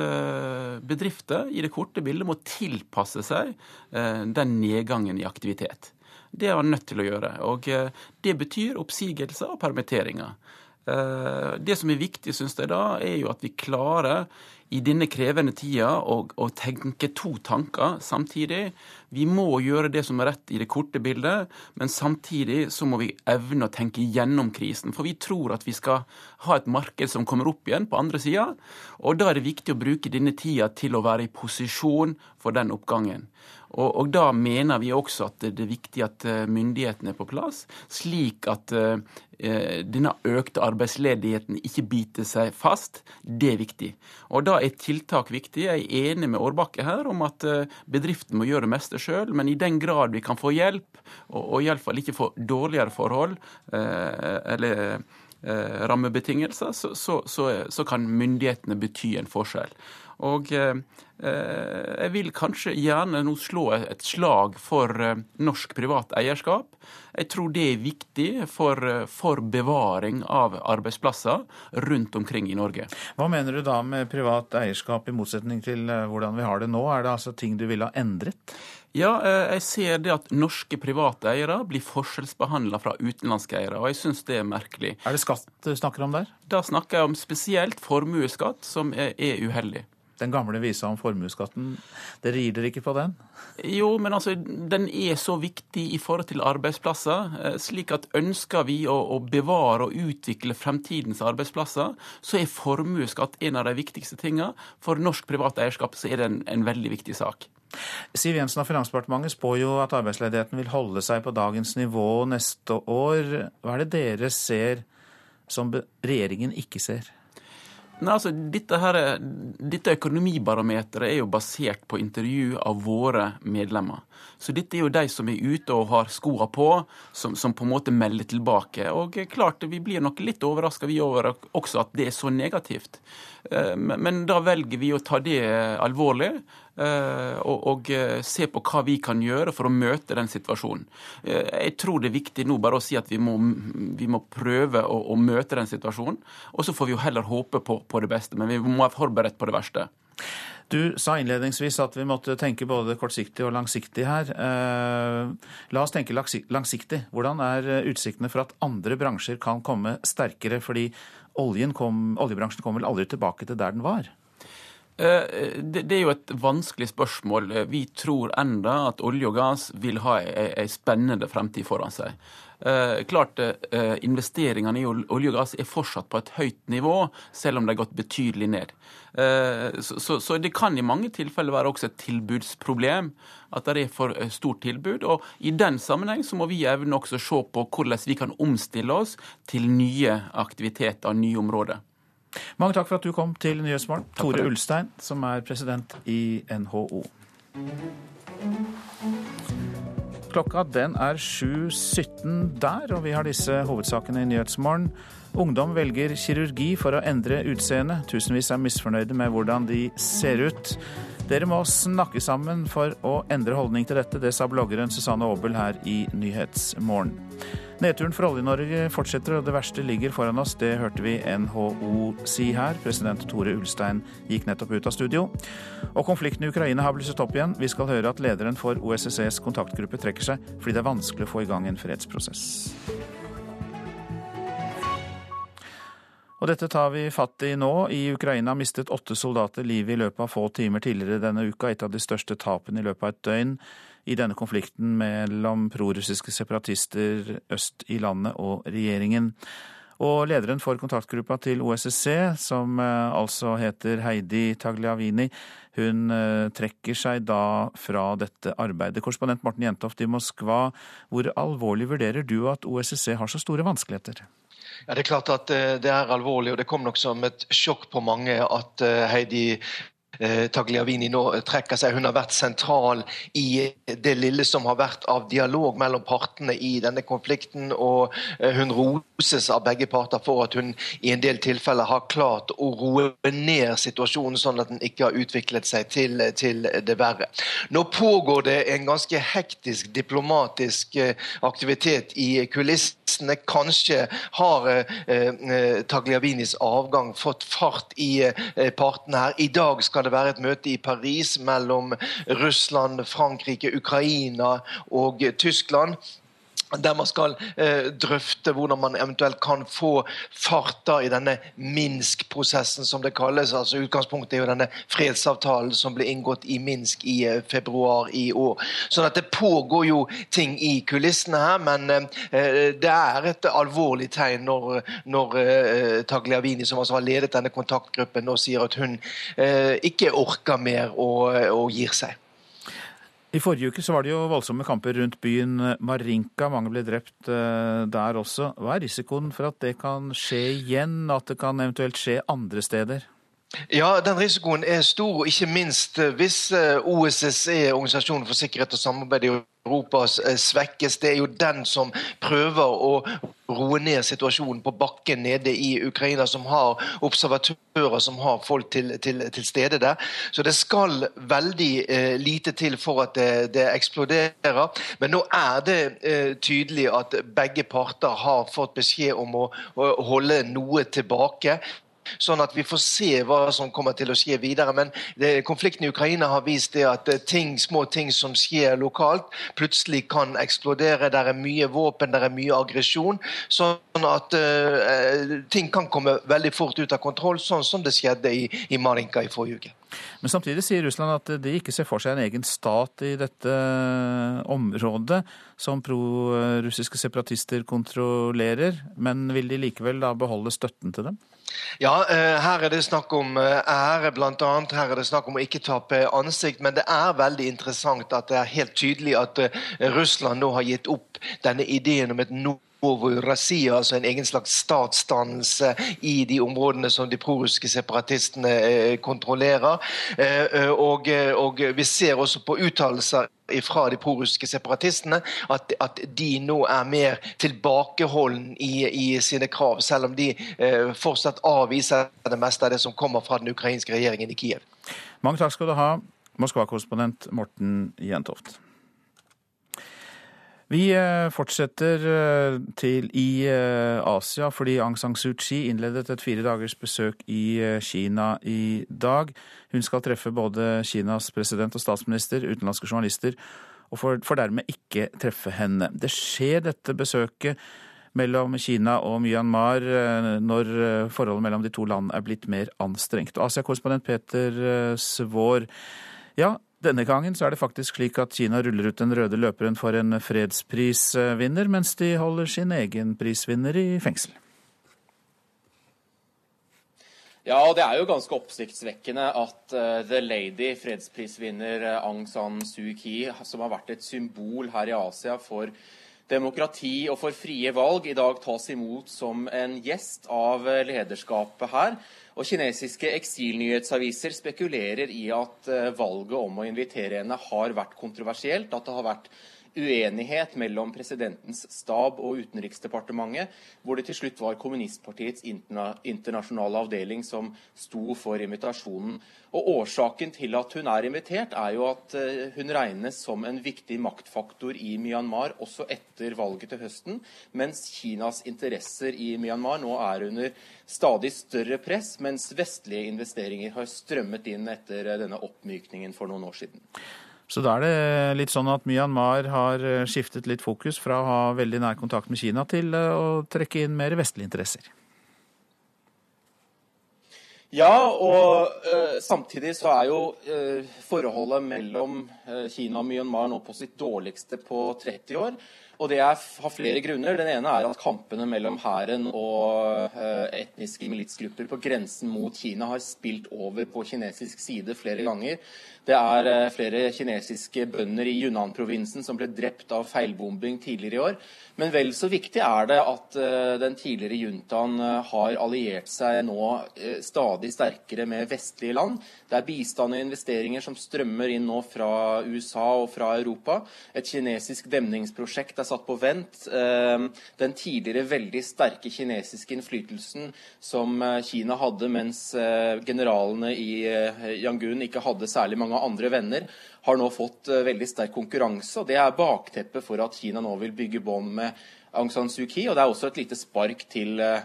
bedrifter i det korte bildet må tilpasse seg den nedgangen i aktivitet. Det er han nødt til å gjøre. Og det betyr oppsigelser og permitteringer. Eh, det som er viktig, syns jeg da, er jo at vi klarer i denne krevende tida å, å, tenke to tanker samtidig. Vi må gjøre det som er rett i det korte bildet, men samtidig så må vi evne å tenke gjennom krisen. For vi tror at vi skal ha et marked som kommer opp igjen på andre sida. Og da er det viktig å bruke denne tida til å være i posisjon for den oppgangen. Og, og, da mener vi også at det er viktig at eh, myndighetene er på plass, slik at uh, denne økte arbeidsledigheten ikke biter seg fast. Det er viktig. Og da er tiltak viktig. Jeg er enig med Årbakke her om at uh, bedriften må gjøre det meste sjøl, men i den grad vi kan få hjelp, og, og iallfall ikke få dårligere forhold, uh, eller rammebetingelser, så, så, så, så kan myndighetene bety en forskjell. Og eh, jeg vil kanskje gjerne nå slå et slag for eh, norsk privat eierskap. Jeg tror det er viktig for, eh, for, bevaring av arbeidsplasser rundt omkring i Norge. Hva mener du da med privat eierskap, i motsetning til hvordan vi har det nå? Er det altså ting du ville ha endret? Ja, jeg ser det at norske private eiere blir forskjellsbehandla fra utenlandske eiere, og jeg syns det er merkelig. Er det skatt du snakker om der? Da snakker jeg om spesielt formuesskatt, som er, er uheldig. Den gamle visa om formuesskatten, dere gir dere ikke på den? Jo, men altså, den er så viktig i forhold til arbeidsplasser. Eh, slik at ønsker vi å, å bevare og utvikle fremtidens arbeidsplasser, så er formuesskatt en av de viktigste tingene. For norsk privat eierskap så er det en, en veldig viktig sak. Siv Jensen av Finansdepartementet spår jo at arbeidsledigheten vil holde seg på dagens nivå neste år. Hva er det dere ser som regjeringen ikke ser? Nei, altså, dette, her, dette økonomibarometeret er jo basert på intervju av våre medlemmer. Så dette er jo de som er ute og har skoa på, som, som, på en måte melder tilbake. Og klart, vi blir nok litt overraska vi over også at det er så negativt. Eh, men da velger vi å ta det alvorlig. Eh, og, og, eh, se på hva vi kan gjøre for å møte den situasjonen. Eh, jeg tror det er viktig nå bare å si at vi må, vi må prøve å, å, møte den situasjonen. Og så får vi jo heller håpe på, på det beste, men vi må være forberedt på det verste. Du sa innledningsvis at vi måtte tenke både kortsiktig og langsiktig her. La oss tenke langsiktig. Hvordan er utsiktene for at andre bransjer kan komme sterkere? Fordi kom, oljebransjen kommer vel aldri tilbake til der den var? Eh, det er jo et vanskelig spørsmål. Vi tror enda at olje og gass vil ha ei spennende fremtid foran seg. Eh, klart eh, Investeringene i olje og gass er fortsatt på et høyt nivå, selv om det har gått betydelig ned. Så, så, så, det kan i mange tilfeller være også et tilbudsproblem. At det er for stort tilbud. Og i den sammenheng så må vi evne også se på hvordan vi kan omstille oss til nye aktiviteter og nye områder. Mange takk for at du kom til Nyhetsmorgen. Tore Ulstein, som er president i NHO. Klokka den er 7.17 der, og vi har disse hovedsakene i Nyhetsmorgen. Ungdom velger kirurgi for å endre utseende. Tusenvis er misfornøyde med hvordan de ser ut. Dere må snakke sammen for å endre holdning til dette. Det sa bloggeren Susanne Aabel her i Nyhetsmorgen. Nedturen for Olje-Norge fortsetter, og det verste ligger foran oss. Det hørte vi NHO si her. President Tore Ulstein gikk nettopp ut av studio. Og konflikten i Ukraina har blusset opp igjen. Vi skal høre at lederen for OSSEs kontaktgruppe trekker seg fordi det er vanskelig å få i gang en fredsprosess. Og dette tar vi fatt i nå. I Ukraina mistet åtte soldater livet i løpet av få timer tidligere denne uka, et av de største tapene i løpet av et døgn i denne konflikten mellom prorussiske separatister øst i landet og regjeringen. Og lederen for kontaktgruppa til OSSE, som eh, altså heter Heidi Tagliavini, hun eh, trekker seg da fra dette arbeidet. Korrespondent Morten Jentoft i Moskva, hvor alvorlig vurderer du at OSSE har så store vanskeligheter? Ja, Det er klart at eh, det er alvorlig, og det kom nok som et sjokk på mange at Heidi Tagliavini nå trekker seg. Hun har vært sentral i det lille som har vært av dialog mellom partene i denne konflikten. Og eh, hun roses av begge parter for at hun i en del tilfeller har klart å roe ned situasjonen, sånn at den ikke har utviklet seg til, til det verre. Nå pågår det en ganske hektisk diplomatisk eh, aktivitet i kulissene. Kanskje har Tagliavinis avgang fått fart i partene her. I dag skal det være et møte i Paris mellom Russland, Frankrike, Ukraina og Tyskland der man skal eh, drøfte hvordan man eventuelt kan få farta i denne Minsk-prosessen, som det kalles. altså Utgangspunktet er jo denne fredsavtalen som ble inngått i Minsk i eh, februar i år. Sånn at det pågår jo ting i kulissene her, men eh, det er et alvorlig tegn når, når eh, Tagliavini, som altså har ledet denne kontaktgruppen, nå sier at hun eh, ikke orker mer og, og gir seg. I forrige uke så var det jo voldsomme kamper rundt byen Marinka. Mange ble drept eh, der også. Hva er risikoen for at det kan skje igjen, at det kan eventuelt skje andre steder? Ja, den risikoen er stor, ikke minst eh, hvis eh, OSSE, Organisasjonen for sikkerhet og samarbeid i Europa svekkes. Det er jo den som prøver å roe ned situasjonen på bakken nede i Ukraina, som har observatører, som har folk til, til, til stede der. Så det skal veldig eh, lite til for at det, det, eksploderer. Men nå er det eh, tydelig at begge parter har fått beskjed om å, å holde noe tilbake. Sånn at vi får se hva som kommer til å skje videre. Men det, konflikten i Ukraina har vist det at eh, ting, små ting som skjer lokalt, plutselig kan eksplodere. Der er mye våpen, der er mye aggresjon. Sånn at uh, ting kan komme veldig fort ut av kontroll, sånn som det skjedde i, i Marinka i forrige uke. Men samtidig sier Russland at de ikke ser for seg en egen stat i dette området som pro-russiske separatister kontrollerer. Men vil de likevel da beholde støtten til dem? Ja, eh, her er det snakk om eh, ære, bl.a. Her er det snakk om å ikke tape ansikt. Men det er veldig interessant at det er helt tydelig at eh, Russland nå har gitt opp denne ideen om et nord Novorossiya, altså en egen slags statsdannelse i de områdene som de prorussiske separatistene kontrollerer. Og, og vi ser også på uttalelser fra de prorussiske separatistene at, at, de nå er mer tilbakeholden i, i sine krav, selv om de eh, fortsatt avviser det meste av det som kommer fra den ukrainske regjeringen i Kiev. Mange takk skal du ha, Moskva-korrespondent Morten Jentoft. Vi eh, fortsetter eh, til i eh, Asia fordi Aung San Suu Kyi innledet et fire dagers besøk i Kina i dag. Hun skal treffe både Kinas president og statsminister, utenlandske journalister, og får, dermed ikke treffe henne. Det skjer dette besøket mellom Kina og Myanmar når forholdet mellom de to land er blitt mer anstrengt. Asia-korrespondent Peter Svår, ja, denne gangen så er det faktisk slik at Kina ruller ut den røde løperen for en fredsprisvinner, mens de holder sin egen prisvinner i fengsel. Ja, og det er jo ganske oppsiktsvekkende at uh, The Lady, fredsprisvinner uh, Aung San Suu Kyi, som har vært et symbol her i Asia for demokrati og for frie valg, i dag tas imot som en gjest av uh, lederskapet her. Og kinesiske eksilnyhetsaviser spekulerer i at eh, valget om å invitere henne har vært kontroversielt. At det har vært uenighet mellom presidentens stab og Utenriksdepartementet, hvor det til slutt var kommunistpartiets internasjonale avdeling som sto for invitasjonen. Og Årsaken til at hun er invitert, er jo at eh, hun regnes som en viktig maktfaktor i Myanmar også etter valget til høsten, mens Kinas interesser i Myanmar nå er under stadig større press, mens vestlige investeringer har strømmet inn etter denne oppmykningen for noen år siden. Så da er det litt sånn at Myanmar har eh, skiftet litt fokus fra å ha veldig nær kontakt med Kina til eh, å trekke inn mer vestlige interesser. Ja, og uh, samtidig så er jo uh, forholdet mellom uh, Kina og Myanmar nå på sitt dårligste på 30 år. Og det er, har flere grunner. Den ene er at kampene mellom hæren og etniske militsgrupper på grensen mot Kina har spilt over på kinesisk side flere ganger. Det er eh, flere kinesiske bønder i Yunnan-provinsen som ble drept av feilbombing tidligere i år. Men vel så viktig er det at eh, den tidligere juntaen eh, har alliert seg nå stadig sterkere med vestlige land. Det er bistand og investeringer som strømmer inn nå fra USA og fra Europa. Et kinesisk demningsprosjekt er satt på vent. Den tidligere veldig sterke kinesiske innflytelsen som Kina hadde mens generalene i Yangon ikke hadde særlig mange mange andre venner, har nå fått eh, veldig sterk konkurranse. og Det er bakteppet for at Kina nå vil bygge bånd med Aung San Suu Kyi. Og det er også et lite spark til eh,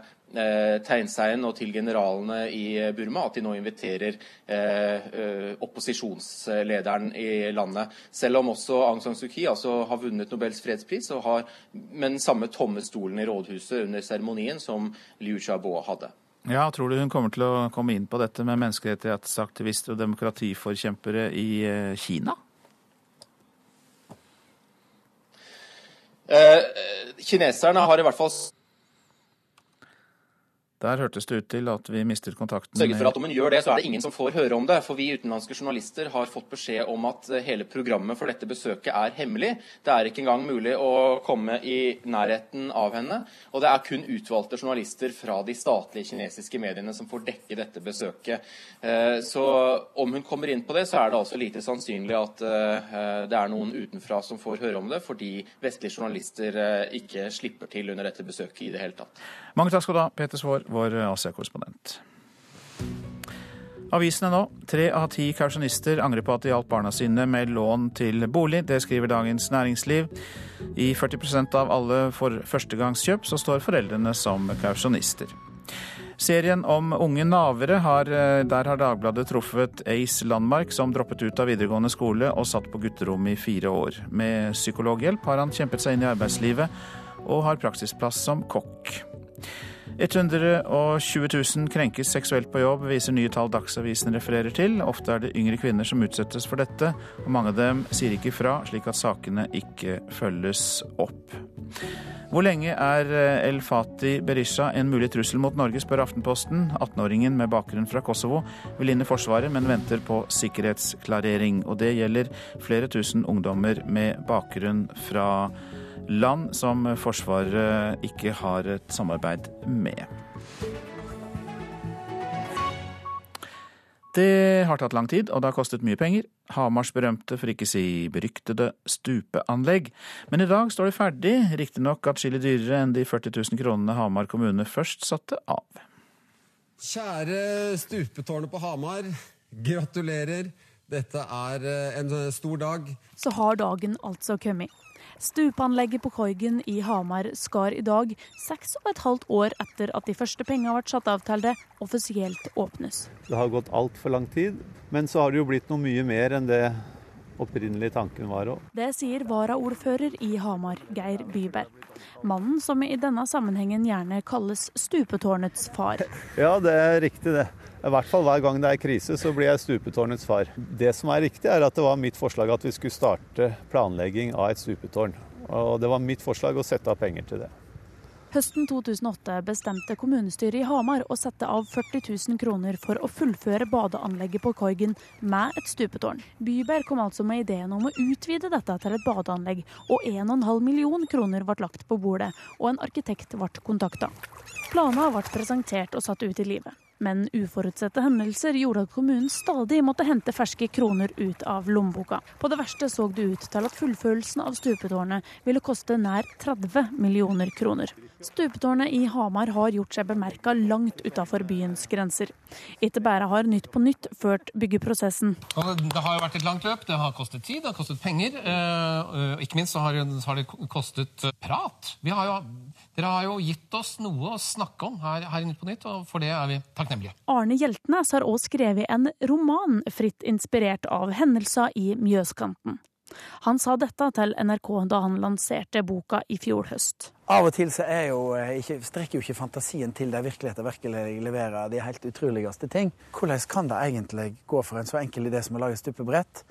Tegnseien og til generalene i Burma at de nå inviterer eh, opposisjonslederen i landet. Selv om også Aung San Suu Kyi altså har vunnet Nobels fredspris og har med den samme tomme stolen i rådhuset under seremonien som Liu Xiaobo hadde. Ja, Tror du hun kommer til å komme inn på dette med menneskerettighetsaktivister og demokratiforkjempere i eh, Kina? Eh, kineserne har i hvert fall Der hørtes det ut til at vi mistet kontakten Sørget for at om hun gjør det, så er det ingen som får høre om det. For vi utenlandske journalister har fått beskjed om at eh, hele programmet for dette besøket er hemmelig. Det er ikke engang mulig å komme i nærheten av henne. Og det er kun utvalgte journalister fra de statlige kinesiske mediene som får dekke dette besøket. Eh, så om hun kommer inn på det, så er det altså lite sannsynlig at eh, det er noen utenfra som får høre om det, fordi vestlige journalister ikke slipper til under dette besøket i det hele tatt. Mange takk skal du ha, Peter Svaar vår Asia-korrespondent. Avisene nå. Tre av ti kausjonister angrer på at de hjalp barna sine med lån til bolig. Det skriver Dagens Næringsliv. I 40% av alle for førstegangskjøp så står foreldrene som kausjonister. Serien om unge navere har, der har Dagbladet truffet Ace Landmark, som droppet ut av videregående skole og satt på gutterom i fire år. Med psykologhjelp har han kjempet seg inn i arbeidslivet, og har praksisplass som kokk. 120 000 krenkes seksuelt på jobb, viser nye tall Dagsavisen refererer til. Ofte er det yngre kvinner som utsettes for dette, og mange av dem sier ikke fra, slik at sakene ikke følges opp. Hvor lenge er El Fati Berisha en mulig trussel mot Norge, spør Aftenposten. 18-åringen med bakgrunn fra Kosovo vil inn i Forsvaret, men venter på sikkerhetsklarering. Og det gjelder flere tusen ungdommer med bakgrunn fra Kosovo land som Forsvaret ikke har et samarbeid med. Det har tatt lang tid, og det har kostet mye penger. Hamars berømte, for ikke si beryktede, stupeanlegg. Men i dag står det ferdig, riktignok atskillig dyrere enn de 40 000 kronene Hamar kommune først satte av. Kjære stupetårnet på Hamar. Gratulerer. Dette er eh, en stor dag. Så har dagen altså kommet. Stupeanlegget på Koigen i Hamar skar i dag, seks og et halvt år etter at de første pengene ble satt av til det, offisielt åpnes. Det har gått altfor lang tid, men så har det jo blitt noe mye mer enn det opprinnelig tanken var òg. Det sier varaordfører i Hamar, Geir Byberg. Mannen som i denne sammenhengen gjerne kalles stupetårnets far. Ja, det er riktig det. I hvert fall hver gang det er krise, så blir jeg stupetårnets far. Det som er riktig, er at det var mitt forslag at vi skulle starte planlegging av et stupetårn. Og det var mitt forslag å sette av penger til det. Høsten 2008 bestemte kommunestyret i Hamar å sette av 40 000 kroner for å fullføre badeanlegget på Koigen med et stupetårn. Byberg kom altså med ideen om å utvide dette til et badeanlegg, og 1,5 million kroner ble lagt på bordet, og en arkitekt ble kontakta. Planene ble presentert og satt ut i livet. Men uforutsette hendelser gjorde at kommunen stadig måtte hente ferske kroner ut av lommeboka. På det verste så det ut til at fullførelsen av stupetårnet ville koste nær 30 millioner kroner. Stupetårnet i Hamar har gjort seg bemerka langt utafor byens grenser. Ikke bare har Nytt på Nytt ført byggeprosessen. Det har jo vært et langt løp. Det har kostet tid, det har kostet penger. Eh, ikke minst så har det kostet prat. Vi Har jo, dere har jo gitt oss noe å snakke om her, her i Nytt på Nytt, og for det er vi takknemlige. Arne Hjeltnes har også skrevet en roman fritt inspirert av hendelser i Mjøskanten. Han sa dette til NRK da han lanserte boka i fjor høst. Av og til så jo, eh, ikke, strekker jo ikke fantasien til der virkeligheten virkelig leverer de helt utroligste ting. Hvordan kan det egentlig gå for en så enkel idé som å lage stupebrett,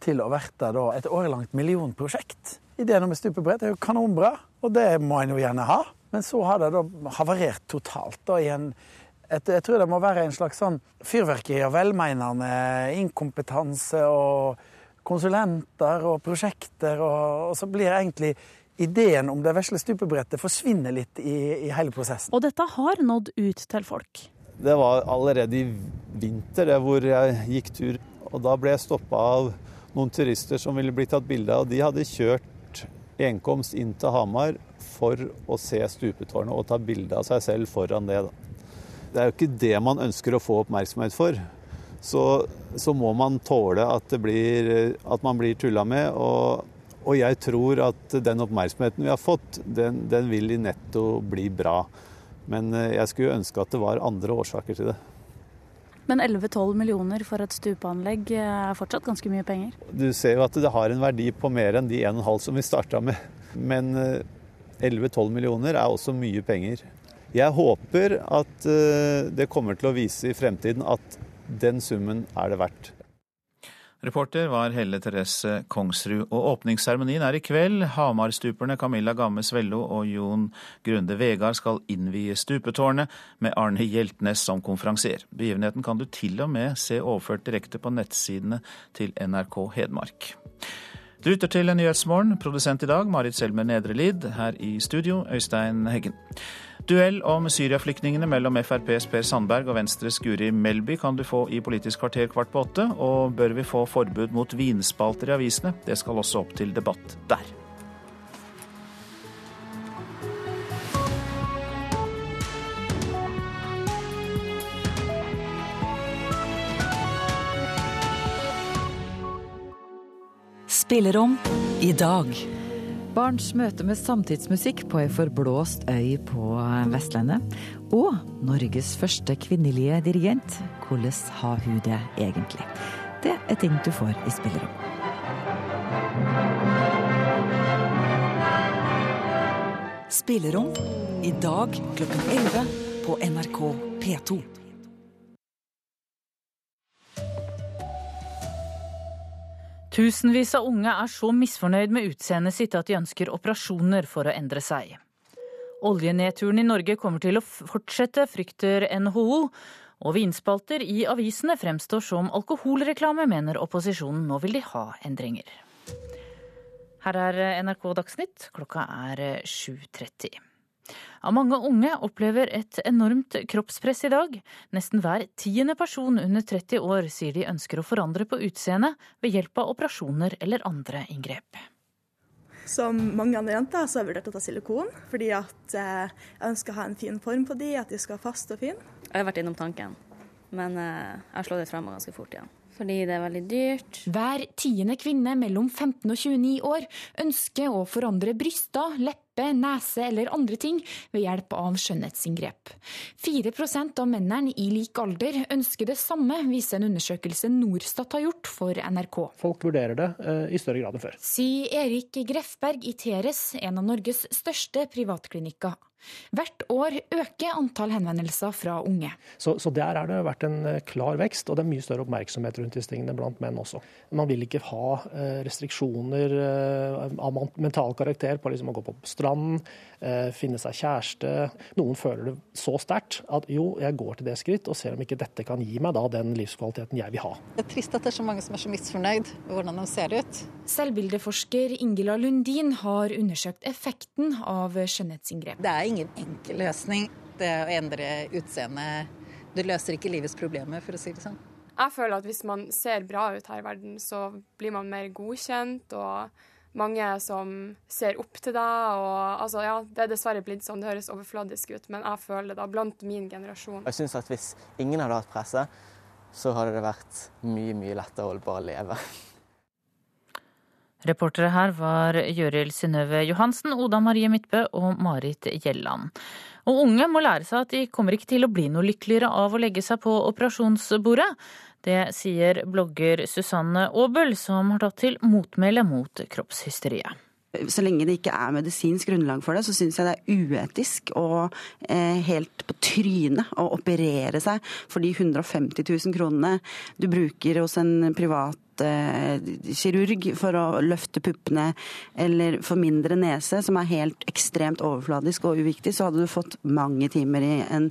til å verte et årelangt millionprosjekt? Ideen om et stupebrett er jo kanonbra, og det må en jo gjerne ha. Men så har det da havarert totalt da, i en jeg tror det må være en slags sånn fyrverkeri av velmeinende inkompetanse og konsulenter og prosjekter, og, og så blir egentlig ideen om det vesle stupebrettet forsvinner litt i, i, hele prosessen. Og dette har nådd ut til folk. Det var allerede i vinter det hvor jeg gikk tur, og da ble jeg stoppa av noen turister som ville bli tatt bilde av. De hadde kjørt enkomst inn til Hamar for å se stupetårnet og ta bilde av seg selv foran det. da. Det er jo ikke det man ønsker å få oppmerksomhet for. Så, så må man tåle at, blir, at man blir tulla med. Og, og, jeg tror at den oppmerksomheten vi har fått, den, den vil i netto bli bra. Men eh, jeg skulle ønske at det var andre årsaker til det. Men 11-12 millioner for et stupeanlegg er fortsatt ganske mye penger? Du ser jo at det har en verdi på mer enn de 1,5 som vi starta med. Men 11-12 eh, millioner er også mye penger. Jeg håper at eh, det kommer til å vise i fremtiden at den summen er det verdt. Reporter var Helle Therese Kongsrud. Og åpningsseremonien er i kveld. Hamarstuperne Camilla Gamme Svello og Jon Grunde Vegard skal innvie stupetårnet, med Arne Hjeltnes som konferansier. Begivenheten kan du til og med se overført direkte på nettsidene til NRK Hedmark. Du lytter til Nyhetsmorgen, produsent i dag Marit Selmer Nedrelid. Her i studio, Øystein Heggen. Duell om Syria-flyktningene mellom FrPs Per Sandberg og Venstres Guri Melby kan du få i Politisk kvarter kvart på åtte. Og bør vi få forbud mot vinspalter i avisene? Det skal også opp til debatt der. Spillerom i dag. Barns møte med samtidsmusikk på ei forblåst øy på Vestlandet. Og Norges første kvinnelige dirigent. Hvordan har hun det egentlig? Det er ting du får i spillerom. Spillerom i dag klokken 11 på NRK P2. Tusenvis av unge er så misfornøyd med utseendet sitt at de ønsker operasjoner for å endre seg. Oljenedturen i Norge kommer til å fortsette, frykter NHO. Og vinspalter i avisene fremstår som alkoholreklame, mener opposisjonen. Nå vil de ha endringer. Her er NRK Dagsnytt. Klokka er 7.30. Ja, mange unge opplever et enormt kroppspress i dag. Nesten hver tiende person under 30 år sier de ønsker å forandre på utseendet ved hjelp av operasjoner eller andre inngrep. Som mange andre jenter så har jeg vurdert å ta silikon, fordi at jeg ønsker å ha en fin form på de, at de skal være faste og fine. Jeg har vært innom tanken, men jeg har slått det fra meg ganske fort igjen fordi det er veldig dyrt. Hver tiende kvinne mellom 15 og 29 år ønsker å forandre bryster, leppe, nese eller andre ting ved hjelp av skjønnhetsinngrep. 4% av mennene i lik alder ønsker det samme, viser en undersøkelse Norstat har gjort for NRK. Folk vurderer det uh, i større grad enn før. Sier Erik Grefberg i Teres, en av Norges største privatklinikker. Hvert år øker antall henvendelser fra unge. Så, så, der har det vært en eh, klar vekst, og det er mye større oppmerksomhet rundt disse tingene blant menn også. Man vil ikke ha eh, restriksjoner eh, av mental karakter på liksom å gå på stranden, finne seg kjæreste. Noen føler det så sterkt at jo, jeg går til det skritt og ser om ikke dette kan gi meg da den livskvaliteten jeg vil ha. Det er trist at det er så mange som er så misfornøyd med hvordan de ser ut. Selvbildeforsker Ingela Lundin har undersøkt effekten av skjønnhetsinngrep. Det er ingen enkel løsning. Det å endre utseendet Det løser ikke livets problemer, for å si det sånn. Jeg føler at hvis man ser bra ut her i verden, så blir man mer godkjent. og mange som ser opp til deg. og altså, ja, Det er dessverre blitt sånn, det høres overfladisk ut, men jeg føler det da, blant min generasjon. Jeg synes at Hvis ingen hadde hatt presse, så hadde det vært mye mye lettere å bare leve. Reportere her var Gjørild Synnøve Johansen, Oda Marie Midtbø og Marit Gjelland. Og unge må lære seg at de kommer ikke til å bli noe lykkeligere av å legge seg på operasjonsbordet. Det sier blogger Susanne Aabel, som har tatt til motmæle mot kroppshysteriet. Så lenge det ikke er medisinsk grunnlag for det, så syns jeg det er uetisk og eh, helt på trynet å operere seg for de 150 000 kronene du bruker hos en privat kirurg for å løfte puppene eller for mindre nese, som er helt ekstremt overfladisk og uviktig, så hadde du fått mange timer i en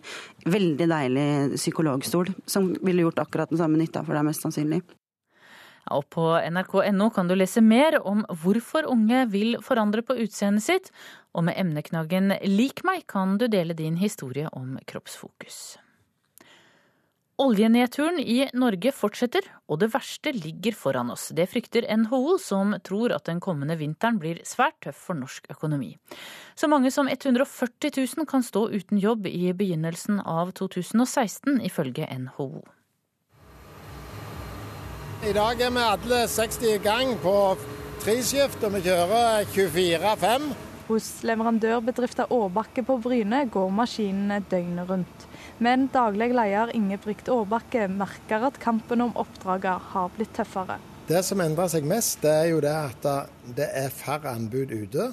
veldig deilig psykologstol, som ville gjort akkurat den samme nytta for deg, mest sannsynlig. Og på nrk.no kan du lese mer om hvorfor unge vil forandre på utseendet sitt, og med emneknaggen Lik meg kan du dele din historie om kroppsfokus. Oljenedturen i Norge fortsetter, og det verste ligger foran oss. Det frykter NHO, som tror at den kommende vinteren blir svært tøff for norsk økonomi. Så mange som 140 000 kan stå uten jobb i begynnelsen av 2016, ifølge NHO. I dag er vi alle 60 i gang på treskift, og vi kjører 24-5. Hos leverandørbedriften Årbakke på Bryne går maskinene døgnet rundt. Men daglig leder Ingebrigt Årbakke merker at kampen om oppdraget har blitt tøffere. Det som endrer seg mest, det er jo det at det er færre anbud ute.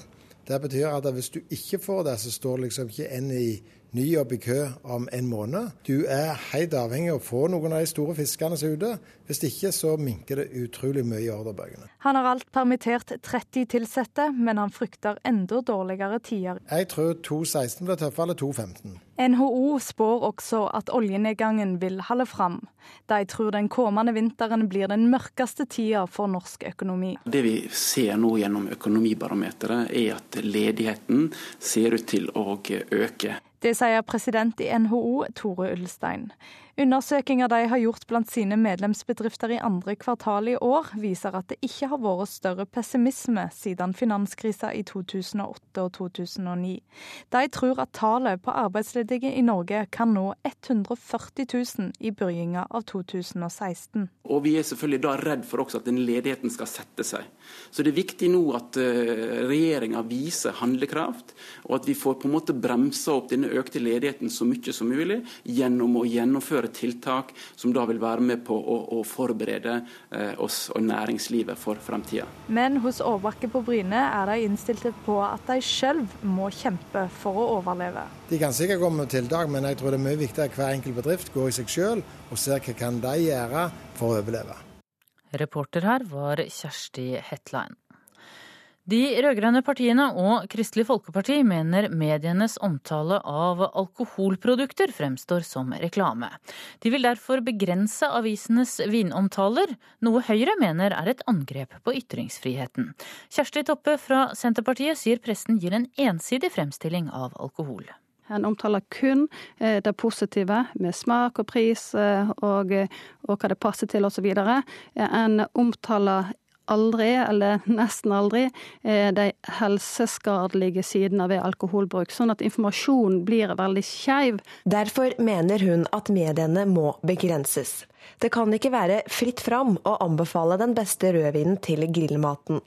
Det betyr at hvis du ikke får det, så står liksom ikke en i ny jobb i kø om en måned. Du er helt avhengig av å få noen av de store fiskene som er ute. Hvis ikke så minker det utrolig mye i ordrebøkene. Han har alt permittert 30 ansatte, men han frykter enda dårligere tider. Jeg tror 2.16 blir tøffere eller 2.15. NHO spår også at oljenedgangen vil holde fram. De tror den kommende vinteren blir den mørkeste tida for norsk økonomi. Det vi ser nå gjennom økonomibarometeret, er at ledigheten ser ut til å øke. Det sier president i NHO, Tore Ulstein. Undersøkelser de har gjort blant sine medlemsbedrifter i andre kvartal i år, viser at det ikke har vært større pessimisme siden finanskrisa i 2008 og 2009. De tror at tallet på arbeidsledige i Norge kan nå 140 000 i begynnelsen av 2016. Og Vi er selvfølgelig da redd for også at den ledigheten skal sette seg. Så det er viktig nå at eh, regjeringa viser handlekraft, og at vi får på en måte bremsa opp denne økte ledigheten så mye som mulig gjennom å gjennomføre gjennomføre tiltak som da vil være med på å, å forberede eh, oss og næringslivet for fremtida. Men hos Årbakke på Bryne er de innstilte på at de selv må kjempe for å overleve. De kan sikkert komme med tiltak, men jeg tror det er mye viktigere at hver enkelt bedrift går i seg sjøl og ser hva kan de gjøre for å overleve. Reporter her var Kjersti Hetlein. De rød-grønne partiene og Kristelig Folkeparti mener medienes omtale av alkoholprodukter fremstår som reklame. De vil derfor begrense avisenes vinomtaler, noe Høyre mener er et angrep på ytringsfriheten. Kjersti Toppe fra Senterpartiet sier pressen gir en ensidig fremstilling av alkohol. En omtaler kun eh, det positive, med smak og pris eh, og, og hva det passer til osv. En omtaler aldri, eller nesten aldri, eh, de helseskadelige sidene ved alkoholbruk. Sånn at informasjonen blir veldig skeiv. Derfor mener hun at mediene må begrenses. Det kan ikke være fritt fram å anbefale den beste rødvinen til grillmaten.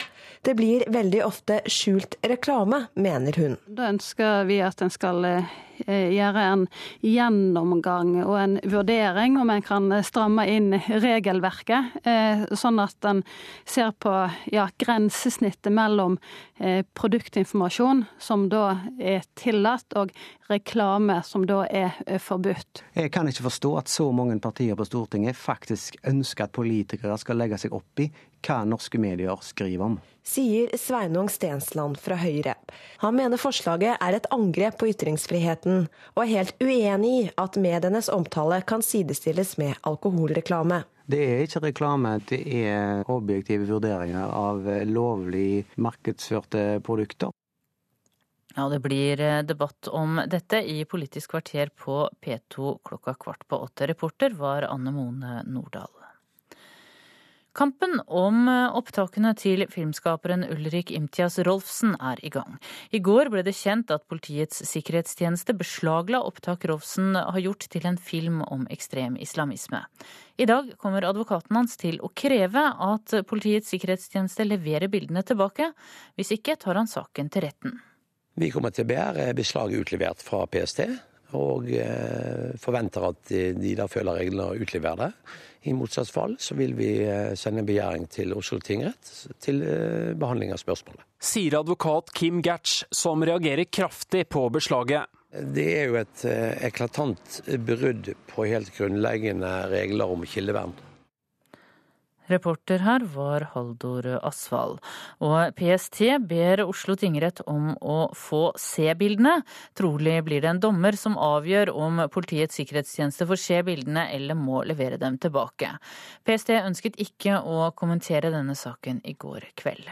Det blir veldig ofte skjult reklame, mener hun. Da ønsker vi at en skal eh, gjøre en gjennomgang og en vurdering om en kan stramme inn regelverket, eh, sånn at en ser på ja, grensesnittet mellom eh, produktinformasjon, som da er tillatt, og reklame, som da er forbudt. Jeg kan ikke forstå at så mange partier på Stortinget faktisk ønsker at politikere skal legge seg opp i hva norske medier skriver om sier Sveinung Stensland fra Høyre. Han mener forslaget er et angrep på ytringsfriheten, og er helt uenig i at medienes omtale kan sidestilles med alkoholreklame. Det er ikke reklame, det er objektive vurderinger av lovlig markedsførte produkter. Ja, Det blir eh, debatt om dette i Politisk kvarter på P2 klokka kvart på åtte. Reporter var Anne Mone Nordahl. Kampen om eh, opptakene til filmskaperen Ulrik Imtias Rolfsen er i gang. I går ble det kjent at Politiets sikkerhetstjeneste beslagla opptak Rolfsen har gjort til en film om ekstrem islamisme. I dag kommer advokaten hans til å kreve at Politiets sikkerhetstjeneste leverer bildene tilbake. Hvis ikke tar han saken til retten. Vi kommer til å begjære beslaget utlevert fra PST, og eh, forventer at de da følger reglene og utleverer det. I motsatt fall så vil vi eh, sende en begjæring til Oslo tingrett til eh, behandling av spørsmålet. Sier advokat Kim Gatch, som reagerer kraftig på beslaget. Det er jo et eklatant brudd på helt grunnleggende regler om kildevern. Reporter her var Haldor Asvald. Og PST ber Oslo tingrett om å få se bildene. Trolig blir det en dommer som avgjør om Politiets sikkerhetstjeneste får se bildene eller må levere dem tilbake. PST ønsket ikke å kommentere denne saken i går kveld.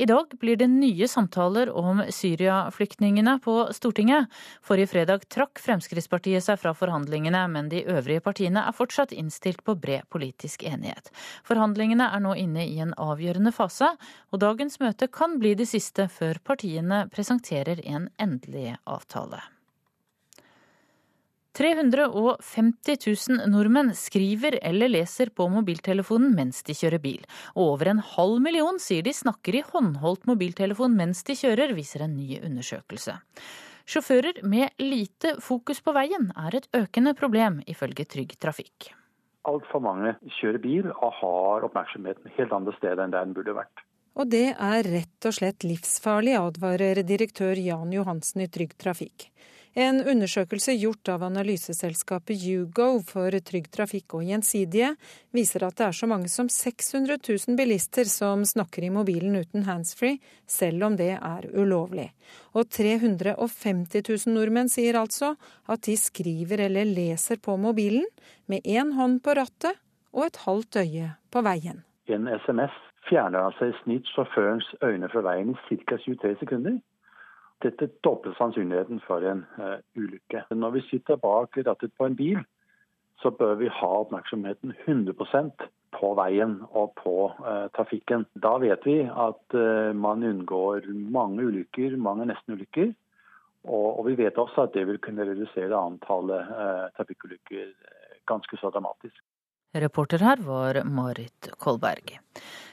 I dag blir det nye samtaler om Syria-flyktningene på Stortinget. Forrige fredag trakk Fremskrittspartiet seg fra forhandlingene, men de øvrige partiene er fortsatt innstilt på bred politisk enighet. Forhandlingene er nå inne i en avgjørende fase, og dagens møte kan bli det siste før partiene presenterer en endelig avtale. 350 000 nordmenn skriver eller leser på mobiltelefonen mens de kjører bil. Og over en halv million sier de snakker i håndholdt mobiltelefon mens de kjører, viser en ny undersøkelse. Sjåfører med lite fokus på veien er et økende problem, ifølge Trygg Trafikk. Altfor mange kjører bil og har oppmerksomheten helt andre steder enn der den burde vært. Og det er rett og slett livsfarlig, advarer direktør Jan Johansen i Trygg Trafikk. En undersøkelse gjort av analyseselskapet Hugo for Trygg Trafikk og Gjensidige viser at det er så mange som 600 000 bilister som snakker i mobilen uten handsfree, selv om det er ulovlig. Og 350 000 nordmenn sier altså at de skriver eller leser på mobilen med én hånd på rattet og et halvt øye på veien. En SMS fjerner altså i snitt sjåførens øyne fra veien i ca. 23 sekunder. Dette dobler sannsynligheten for en uh, ulykke. Når vi sitter bak rattet på en bil, så bør vi ha oppmerksomheten 100% på veien og på uh, trafikken. Da vet vi at uh, man unngår mange ulykker, mange nestenulykker. Og, og vi vet også at det vil kunne redusere antallet trafikkulykker ganske så dramatisk. Reporter her var Marit Kolberg.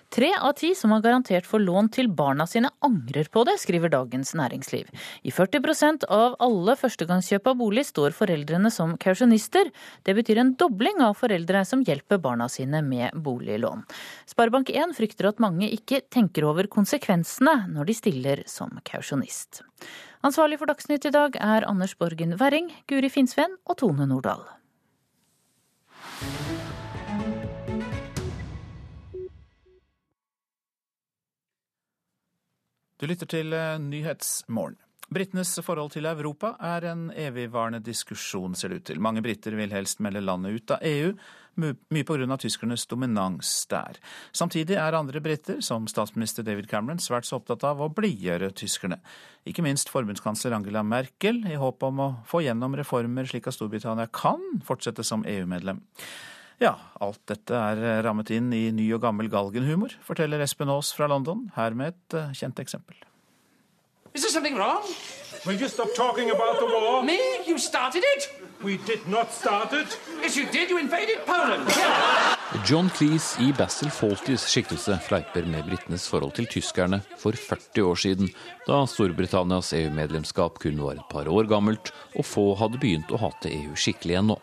Tre av ti som har garantert for lån til barna sine, angrer på det, skriver Dagens Næringsliv. I 40% av alle førstegangskjøp av bolig står foreldrene som kausjonister. Det betyr en dobling av foreldre som hjelper barna sine med boliglån. Sparebank1 frykter at mange ikke tenker over konsekvensene når de stiller som kausjonist. Ansvarlig for Dagsnytt i dag er Anders Borgen Werring, Guri Finnsveen og Tone Nordahl. Du lytter til eh, Nyhetsmorgen. Britenes forhold til Europa er en evigvarende diskusjon, ser det ut til. Mange briter vil helst melde landet ut av EU, mye pga. tyskernes dominans der. Samtidig er andre briter, som statsminister David Cameron, svært så opptatt av å blidgjøre tyskerne. Ikke minst forbundskansler Angela Merkel, i håp om å få gjennom reformer slik at Storbritannia kan fortsette som EU-medlem. Ja, alt dette er eh, rammet inn i ny og gammel galgenhumor, forteller Espen Aas fra London, her med et uh, kjent eksempel. Is there something wrong? Will you stop talking about the war? Me? You started it? We did not start it. Yes, you did. You invaded Poland. John Cleese i Basil Fawltys skikkelse fleiper med britenes forhold til tyskerne for 40 år siden, da Storbritannias EU-medlemskap kun var et par år gammelt, og få hadde begynt å hate EU skikkelig ennå.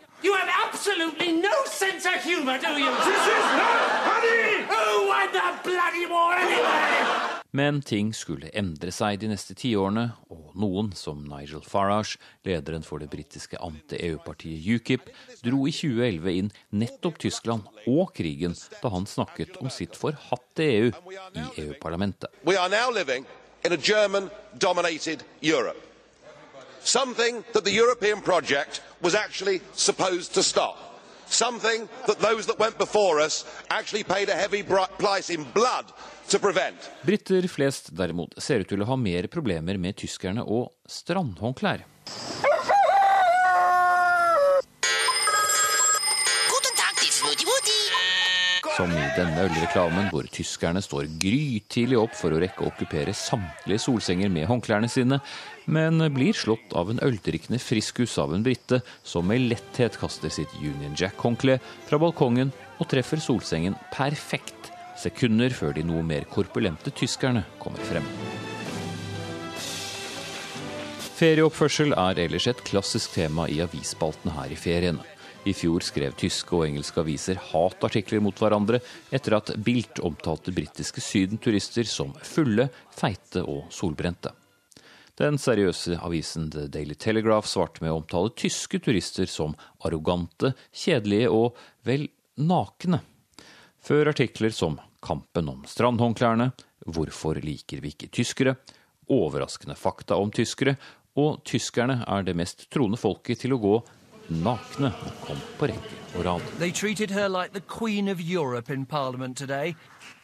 Absolutely no sense of humor, do you? This is not funny! Oh, why the bloody war anyway? Men ting skulle endre seg de neste tiårene, og noen, som Nigel Farage, lederen for det britiske anti-EU-partiet UKIP, dro i 2011 inn nettopp Tyskland og krigen da han snakket om sitt forhatte EU i EU-parlamentet. Something that the European project was actually supposed to stop. Something that those that went before us actually paid a heavy price in blood to prevent. Briter flest derimot ser ut til å ha mer problemer med tyskerne og strandhåndklær. Som i denne ølreklamen, hvor tyskerne står grytidlig opp for å rekke å okkupere samtlige solsenger med håndklærne sine, men blir slått av en øldrikkende friskus av en brite som med letthet kaster sitt Union Jack-håndkle fra balkongen og treffer solsengen perfekt, sekunder før de noe mer korpulente tyskerne kommer frem. Ferieoppførsel er ellers et klassisk tema i avisspalten her i feriene. I fjor skrev tyske og engelske aviser hatartikler mot hverandre etter at Bilt omtalte britiske sydenturister som fulle, feite og solbrente. Den seriøse avisen The Daily Telegraph svarte med å omtale tyske turister som arrogante, kjedelige og vel nakne. Før artikler som Kampen om strandhåndklærne, Hvorfor liker vi ikke tyskere, Overraskende fakta om tyskere og Tyskerne er det mest troende folket til å gå nakne kom på rekke og rad.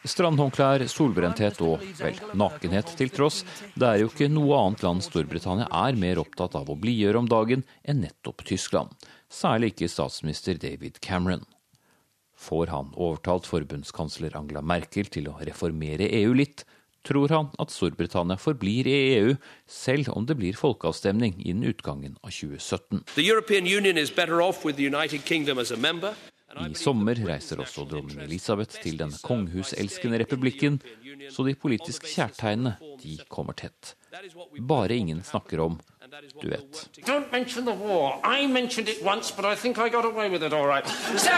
Strandhåndklær, solbrenthet og vel, nakenhet til tross, det er jo ikke noe annet land Storbritannia er mer opptatt av å blidgjøre om dagen enn nettopp Tyskland. Særlig ikke statsminister David Cameron. Får han overtalt forbundskansler Angela Merkel til å reformere EU litt, tror han at Storbritannia forblir i EU, selv om det blir folkeavstemning innen utgangen av 2017. I sommer reiser også dronning Elisabeth til den konghuselskende republikken, så de politiske kjærtegnene de kommer tett. Bare ingen snakker om du vet. Don't mention the war. I mentioned it once, but I think I got away with it all right. So,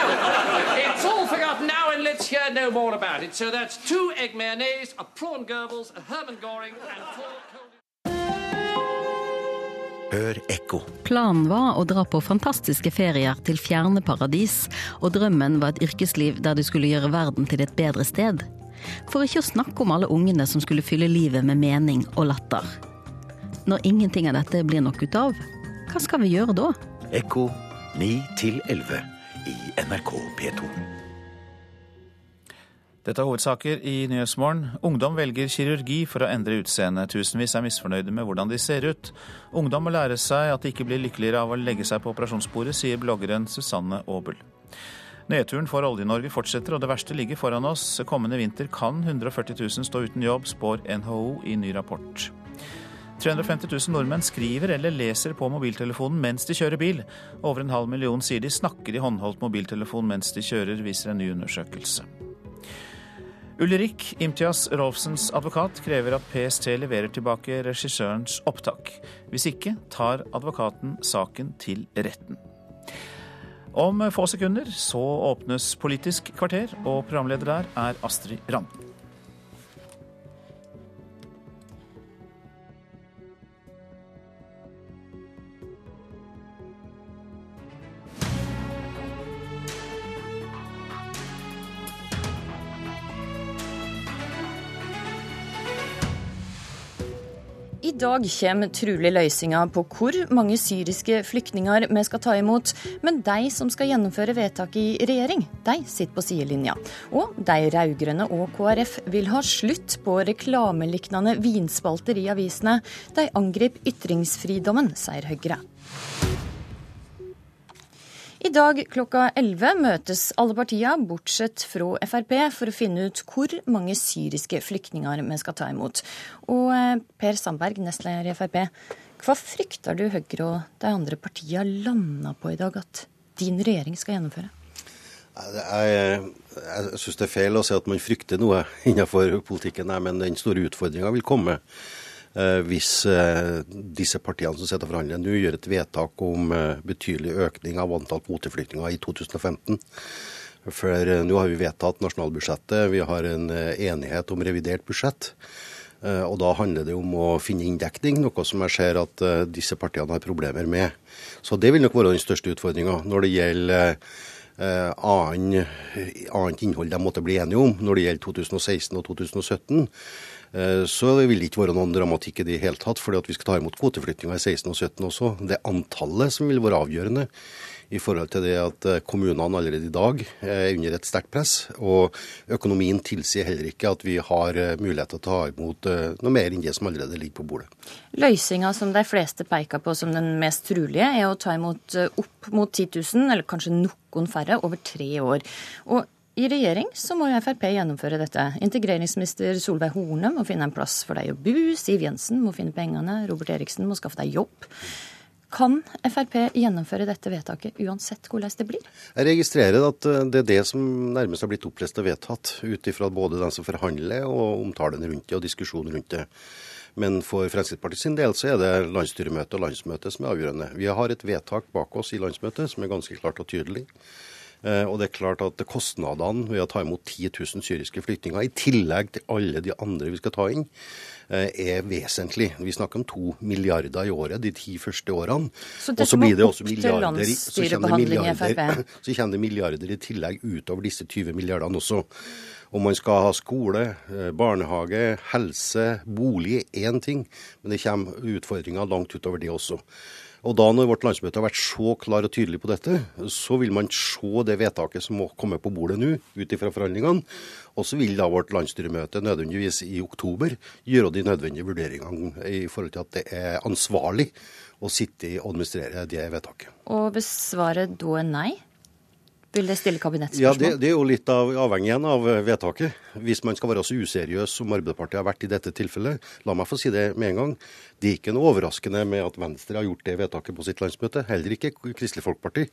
it's all forgotten now, and let's hear no more about it. So that's two egg mayonnaise, a prawn Goebbels, a Hermann Goring, and four... Hør ekko. Planen var å dra på fantastiske ferier til fjerne paradis, og drømmen var et yrkesliv der du skulle gjøre verden til et bedre sted. For ikke å snakke om alle ungene som skulle fylle livet med mening og latter. Når ingenting av dette blir nok ut av, hva skal vi gjøre da? Ekko 9 11 i NRK P2. Dette er hovedsaker i Nyhetsmorgen. Ungdom velger kirurgi for å endre utseendet. Tusenvis er misfornøyde med hvordan de ser ut. Ungdom må lære seg at de ikke blir lykkeligere av å legge seg på operasjonsbordet, sier bloggeren Susanne Aabel. Nedturen for Olje-Norge fortsetter, og det verste ligger foran oss. Kommende vinter kan 140 000 stå uten jobb, spår NHO i ny rapport. 350 000 nordmenn skriver eller leser på mobiltelefonen mens de kjører bil. Over en halv million sier de snakker i håndholdt mobiltelefon mens de kjører, viser en ny undersøkelse. Ulrik Imtias Rolfsens advokat krever at PST leverer tilbake regissørens opptak. Hvis ikke tar advokaten saken til retten. Om få sekunder så åpnes Politisk kvarter, og programleder der er Astrid Randen. I dag kommer trolig løsninga på hvor mange syriske flyktninger vi skal ta imot. Men de som skal gjennomføre vedtaket i regjering, de sitter på sidelinja. Og de rød-grønne og KrF vil ha slutt på reklameliknende vinspalter i avisene. De angriper ytringsfridommen, sier Høyre. I dag klokka 11 møtes alle partiene, bortsett fra Frp, for å finne ut hvor mange syriske flyktninger vi skal ta imot. Og eh, Per Sandberg, nestleder i Frp, hva frykter du Høyre og de andre partiene landa på i dag at din regjering skal gjennomføre? Jeg, jeg syns det er feil å si at man frykter noe [LAUGHS] innenfor politikken, men den store utfordringa vil komme. Eh, hvis eh, disse partiene som sitter og forhandler nå, gjør et vedtak om eh, betydelig økning av antall kvoteflyktninger i 2015. For nå har vi vedtatt nasjonalbudsjettet, vi har en enighet om revidert budsjett. Og da handler det om å finne inndekning, noe som jeg ser at disse partiene har problemer med. Så det vil nok være den største utfordringa. Når det gjelder annet innhold de måtte bli enige om, når det gjelder 2016 og 2017, Eh, så vil det ikke være noen dramatikk i det hele tatt, fordi vi skal ta imot kvoteflyktninger i 16 og 17 også. Det er antallet som vil være avgjørende i forhold til det at eh, kommunene allerede i dag er under et sterkt press. Og økonomien tilsier heller ikke at vi har eh, mulighet til å ta imot noe mer enn det som allerede ligger på bordet. Løsninga som de fleste peker på som den mest trulige, er å ta imot opp mot 10 000, eller kanskje noen færre, over tre år. Og i regjering så må jo Frp gjennomføre dette. Integreringsminister Solveig Horne må finne en plass for deg å bo. Siv Jensen må finne pengene. Robert Eriksen må skaffe deg jobb. Kan Frp gjennomføre dette vedtaket uansett hvordan det blir? Jeg registrerer at eh, det er det som nærmest har blitt opplest og vedtatt, ut ifra både den som forhandler og omtalen rundt det og diskusjonen rundt det. Men for Fremskrittspartiet sin del så er det landsstyremøtet og landsmøtet som er avgjørende. Vi har et vedtak bak oss i landsmøtet som er ganske klart og tydelig. Eh, og det er klart at kostnadene ved å ta imot 10 000 syriske flyktninger, i tillegg til alle de andre vi skal ta inn, eh, er vesentlig. Vi snakker om to milliarder i året de ti første årene. Så det blir det også milliarder, så kommer det milliarder, [LAUGHS] så kommer det milliarder i tillegg utover disse 20 milliardene også. Om man skal ha skole, eh, barnehage, helse, bolig, én ting. Men det kommer utfordringer langt utover det også. Og da når vårt landsmøte har vært så klar og tydelig på dette, så vil man se det vedtaket som må komme på bordet nå, ut ifra forhandlingene. Og så vil da vårt landsstyremøte nødvendigvis i oktober gjøre de nødvendige vurderingene i forhold til at det er ansvarlig å sitte og administrere det vedtaket. Og hvis svaret da er nei? Vil det stille kabinettspørsmål? Ja, det, det, er jo litt av, avhengig igjen av vedtaket. Hvis man skal være så useriøs som Arbeiderpartiet har vært i dette tilfellet, la meg få si det med en gang. Det er ikke noe overraskende med at Venstre har gjort det vedtaket på sitt landsmøte. Heller ikke Kristelig Folkeparti.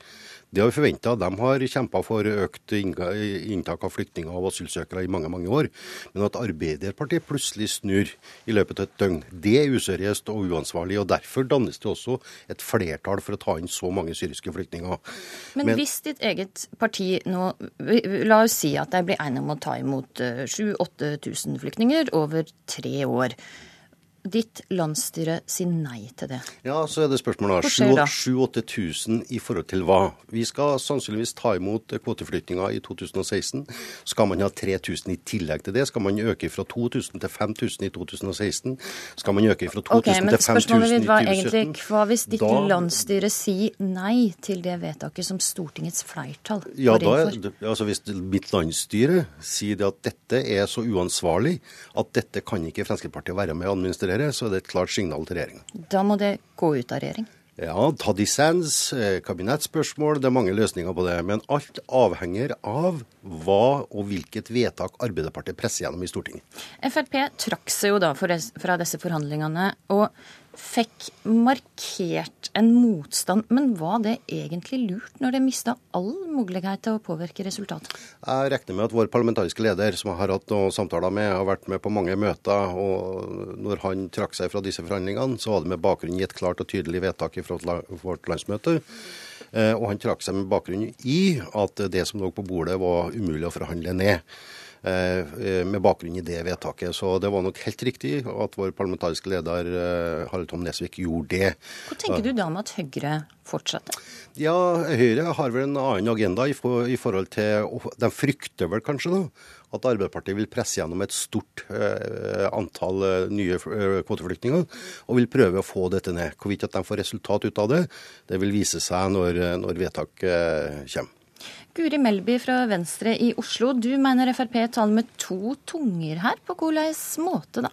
Det har vi forventa. De har kjempa for økt inntak av flyktninger og asylsøkere i mange mange år. Men at Arbeiderpartiet plutselig snur i løpet av et døgn, det er useriøst og uansvarlig. og Derfor dannes det også et flertall for å ta inn så mange syriske flyktninger. Men, Men hvis ditt eget parti nå La oss si at de blir enige om å ta imot 7000-8000 eh, flyktninger over tre år. Ditt landsstyre si nei til det? Ja, så er det spørsmålet da? 7000-8000 i forhold til hva? Vi skal sannsynligvis ta imot kvoteflyktninger i 2016. Skal man ha 3000 i tillegg til det? Skal man øke fra 2000 til 5000 i 2016? Skal man øke fra 2000 okay, til 5000 spørsmålet i mitt var egentlig 2017? hva hvis ditt Da- landsstyre sier nei til det vedtaket som Stortingets flertall Ja, går inn for? altså Hvis mitt landsstyre sier det at dette er så uansvarlig at dette kan ikke Fremskrittspartiet være med å administrere, så er det et klart signal til regjeringa. Da må det gå ut av regjering. Ja, ta dissens, eh, kabinettspørsmål, det er mange løsninger på det. Men alt avhenger av hva og hvilket vedtak Arbeiderpartiet presser gjennom i Stortinget. Frp trakk seg jo da fra disse forhandlingene og fikk markert en motstand. Men var det egentlig lurt, når det mista all mulighet til å påvirke resultatet? Jeg regner med at vår parlamentariske leder, som jeg har hatt noen samtaler med, har vært med på mange møter. og Når han trakk seg fra disse forhandlingene, så var det med bakgrunn i et klart og tydelig vedtak fra vårt landsmøte. Eh, Og han trakk seg med bakgrunn i at det som lå på bordet, var umulig å forhandle ned. Eh, Med bakgrunn i det vedtaket. Så det var nok helt riktig at vår parlamentariske leder eh, Harald Tom Nesvik gjorde det. Hvor tenker du da om at Høyre fortsetter? Ja, Høyre har vel en annen agenda i, forhold til De frykter vel kanskje da at Arbeiderpartiet vil presse gjennom et stort eh, antall nye kvoteflyktninger, og vil prøve å få dette ned. Hvorvidt at de får resultat ut av det, det vil vise seg når, når vedtak kommer. Guri Melby fra Venstre i Oslo, du mener Frp taler med to tunger her. På hvilken måte da?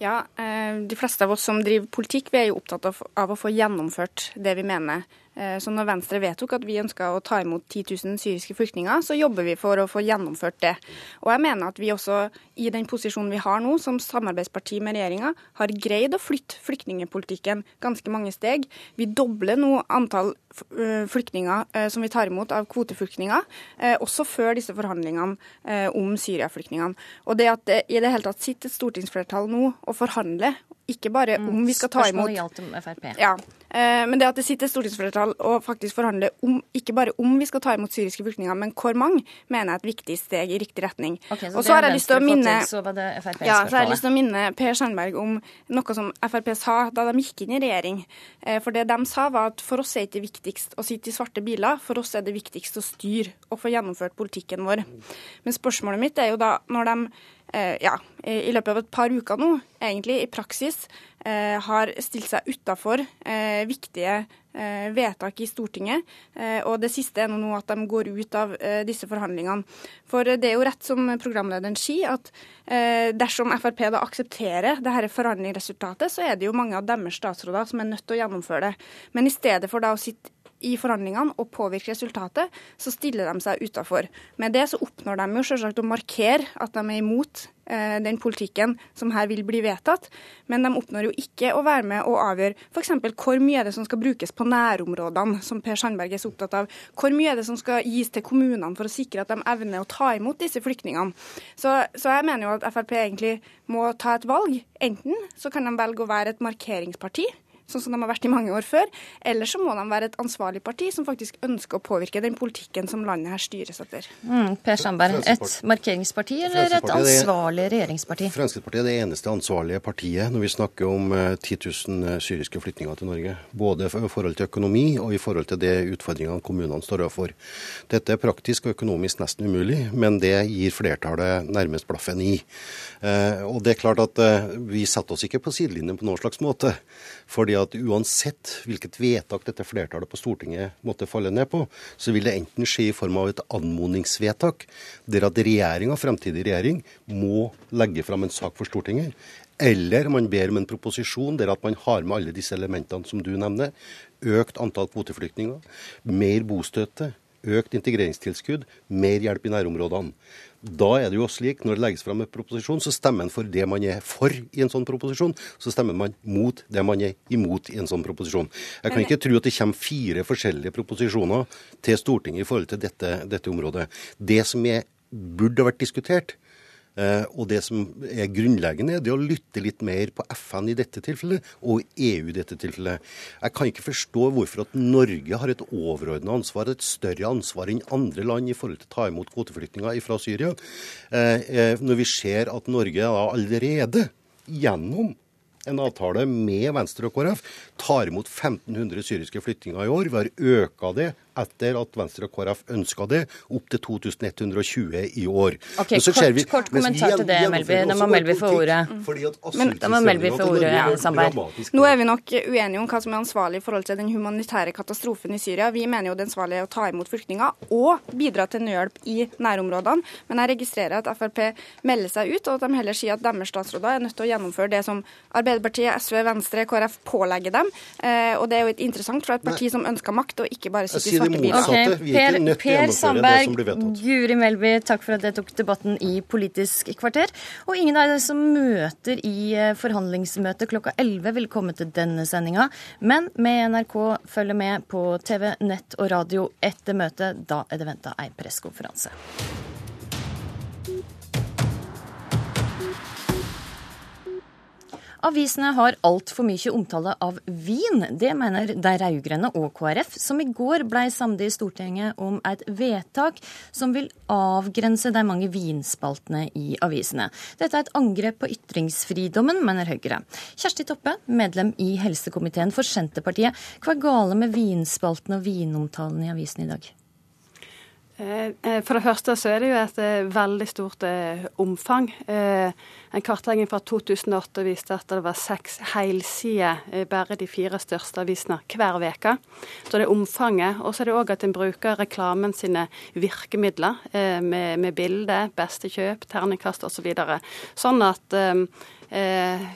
Ja, eh, De fleste av oss som driver politikk, vi er jo opptatt av, å få gjennomført det vi mener. Eh, Så når Venstre vedtok at vi ønska å ta imot 10 000 syriske flyktninger, så jobber vi for å få gjennomført det. Og jeg mener at vi også, i den posisjonen vi har nå, som samarbeidsparti med regjeringa, har greid å flytte flyktningepolitikken ganske mange steg. Vi dobler nå antall eh, flyktninger eh, som vi tar imot av kvoteflyktninger, også før disse forhandlingene om Syria-flyktningene. Og det at det i det hele tatt sitter et stortingsflertall nå og forhandler, ikke bare om vi skal ta imot Spørsmålet gjaldt om Frp. ja, men det at det sitter stortingsflertall og faktisk forhandler om, ikke bare om vi skal ta imot syriske flyktninger, men hvor mange, mener jeg er et viktig steg i riktig retning. Okay, så og så har jeg lyst til å minne til, ja, så har jeg lyst til å minne Per Sandberg om noe som Frp sa da de gikk inn i regjering. Eh, For det de sa var at for oss er ikke det viktigst å sitte i svarte biler, for oss er det viktigst å styre og få gjennomført politikken vår. Men spørsmålet mitt er jo da, når de eh, ja, i løpet av et par uker nå, egentlig i praksis, eh, har stilt seg utafor viktige eh, vedtak i Stortinget. Eh, og det siste er nå at de går ut av eh, disse forhandlingene. For det er jo rett som programlederen sier, at eh, dersom Frp da aksepterer dette forhandlingsresultatet, så er det jo mange av deres statsråder som er nødt til å gjennomføre det. Men i stedet for da å sitte i forhandlingene og påvirke resultatet, så stiller de seg utafor. Med det så oppnår de jo selvsagt å markere at de er imot eh, den politikken som her vil bli vedtatt, men de oppnår jo ikke å være med og avgjøre f.eks. hvor mye er det som skal brukes på nærområdene, som Per Sandberg er så opptatt av. Hvor mye er det som skal gis til kommunene for å sikre at de evner å ta imot disse flyktningene. Så, så jeg mener jo at Frp egentlig må ta et valg. Enten så kan de velge å være et markeringsparti sånn som de har vært i mange år før, eller så må de være et ansvarlig parti som faktisk ønsker å påvirke den politikken som landet her styres etter. Mm, per Sandberg, et markeringsparti eller et ansvarlig regjeringsparti? Fremskrittspartiet er det eneste ansvarlige partiet når vi snakker om eh, 10 000 syriske flyktninger til Norge. Både i forhold til økonomi og i forhold til de utfordringene kommunene står overfor. Dette er praktisk og økonomisk nesten umulig, men det gir flertallet nærmest blaffen i. Eh, Og det er klart at eh, vi setter oss ikke på sidelinjen på noen slags måte. Fordi at uansett hvilket vedtak dette flertallet på Stortinget måtte falle ned på, så vil det enten skje i form av et anmodningsvedtak, der at regjeringa, fremtidig regjering, må legge fram en sak for Stortinget. Eller man ber om en proposisjon der at man har med alle disse elementene som du nevner. Økt antall kvoteflyktninger, mer bostøtte, økt integreringstilskudd, mer hjelp i nærområdene. Da er det jo slik, når det legges fram en proposisjon, så stemmer man for det man er for i en sånn proposisjon. Så stemmer man mot det man er imot i en sånn proposisjon. Jeg kan ikke tro at det kommer fire forskjellige proposisjoner til Stortinget i forhold til dette, dette området. Det som er, burde vært diskutert, og det som er grunnleggende, er det å lytte litt mer på FN i dette tilfellet, og EU i dette tilfellet. Jeg kan ikke forstå hvorfor at Norge har et overordna ansvar, et større ansvar enn andre land i forhold til å ta imot kvoteflyktninger fra Syria, eh, eh, når vi ser at Norge allerede gjennom en avtale med Venstre og KrF. Tar imot 1500 syriske flyktninger i år. Vi har øka det etter at Venstre og KrF ønska det, opp til 2120 i år. Ok, Kort, vi, kort kommentar til det, Melby. Da må Melby få ordet. Men da må Melby få ordet, Sandberg. Nå er vi nok uenige om hva som er ansvarlig i forhold til den humanitære katastrofen i Syria. Vi mener jo det er ansvarlig å ta imot flyktninger og bidra til nødhjelp i nærområdene. Men jeg registrerer at Frp melder seg ut, og at de heller sier at deres statsråder er nødt til å gjennomføre det som Arbeiderpartiet, SV, Venstre, KrF pålegger dem. Eh, og det er jo interessant fra et parti som ønsker makt, og ikke bare sitter i svarte motsatte. Okay. Per, per Sandberg, Guri Melby, takk for at dere tok debatten i Politisk kvarter. Og ingen av dere som møter i eh, forhandlingsmøtet klokka 11 vil komme til denne sendinga. Men med NRK følger med på TV, nett og radio etter møtet. Da er det venta ei pressekonferanse. Avisene har altfor mye omtale av vin. Det mener de rød-grønne og KrF, som i går ble samlet i Stortinget om et vedtak som vil avgrense de mange vinspaltene i avisene. Dette er et angrep på ytringsfridommen, mener Høyre. Kjersti Toppe, medlem i helsekomiteen for Senterpartiet. Hva er gale med vinspaltene og vinomtalen i avisene i dag? Eh, eh, for det første så er det jo et eh, veldig stort omfang. En kartlegging fra 2008 viste at det var seks helsider bare de fire største avisene hver uke. Så det er omfanget. Og så er det òg at en bruker reklamen sine virkemidler med, med bilde, beste kjøp, terningkast videre. Så sånn at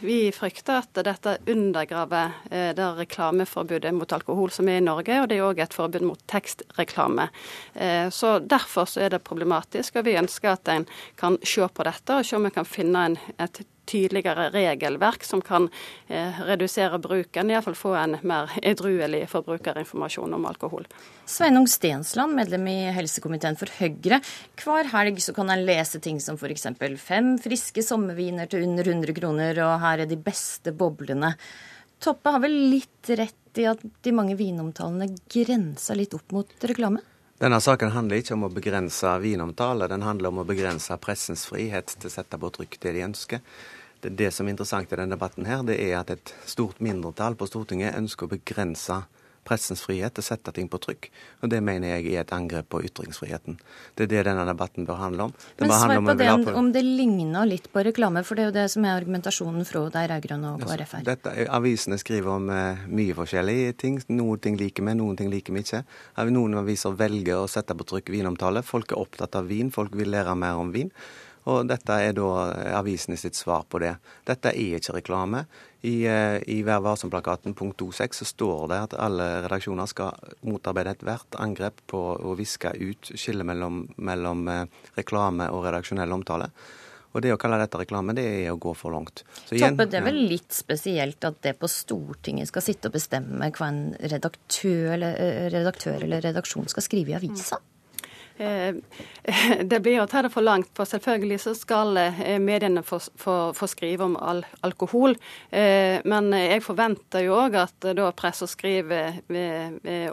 vi frykter at dette undergraver eh, det reklameforbudet mot alkohol som er i Norge, og det er òg et forbud mot tekstreklame. Eh, så Derfor så er det problematisk, og vi ønsker at en kan se på dette og se om vi kan finne en, et tydeligere regelverk som kan eh, redusere bruken, iallfall få en mer edruelig forbrukerinformasjon om alkohol. Sveinung Stensland, medlem i helsekomiteen for Høyre. Hver helg så kan en lese ting som f.eks. fem friske sommerviner til under 100 kroner, og her er de beste boblene. Toppe har vel litt rett i at de mange vinomtalene grenser litt opp mot reklame? Denne saken handler ikke om å begrense vinomtale, den handler om å begrense pressens frihet til å sette trykk det de ønsker. Det, det som er interessant i denne debatten, her, det er at et stort mindretall på Stortinget ønsker å begrense pressens frihet til å sette ting på trykk. Og det mener jeg er et angrep på ytringsfriheten. Det er det denne debatten bør handle om. Det Men svar på det om, om det ligner litt på reklame, for det er jo det som er argumentasjonen fra de rød-grønne og KrF her. Dette, avisene skriver om uh, mye forskjellige ting. Noen ting liker vi, noen ting liker vi ikke. Noen aviser velger å sette på trykk vinomtale. Folk er opptatt av vin, folk vil lære mer om vin. Og dette er da avisene sitt svar på det. Dette er ikke reklame. I, eh, i Vær varsom-plakaten punkt 2.6 så står det at alle redaksjoner skal motarbeide ethvert angrep på å viske ut skillet mellom, mellom eh, reklame og redaksjonell omtale. Og det å kalle dette reklame, det er å gå for langt. Igjen, Toppe, det er vel litt spesielt at det på Stortinget skal sitte og bestemme hva en redaktør eller, eh, redaktør eller redaksjon skal skrive i avisa? Eh, [LAUGHS] det blir å ta det for langt, for selvfølgelig så skal eh, mediene få, få, få skrive om al alkohol. Eh, men jeg forventer jo òg at da pressa skriver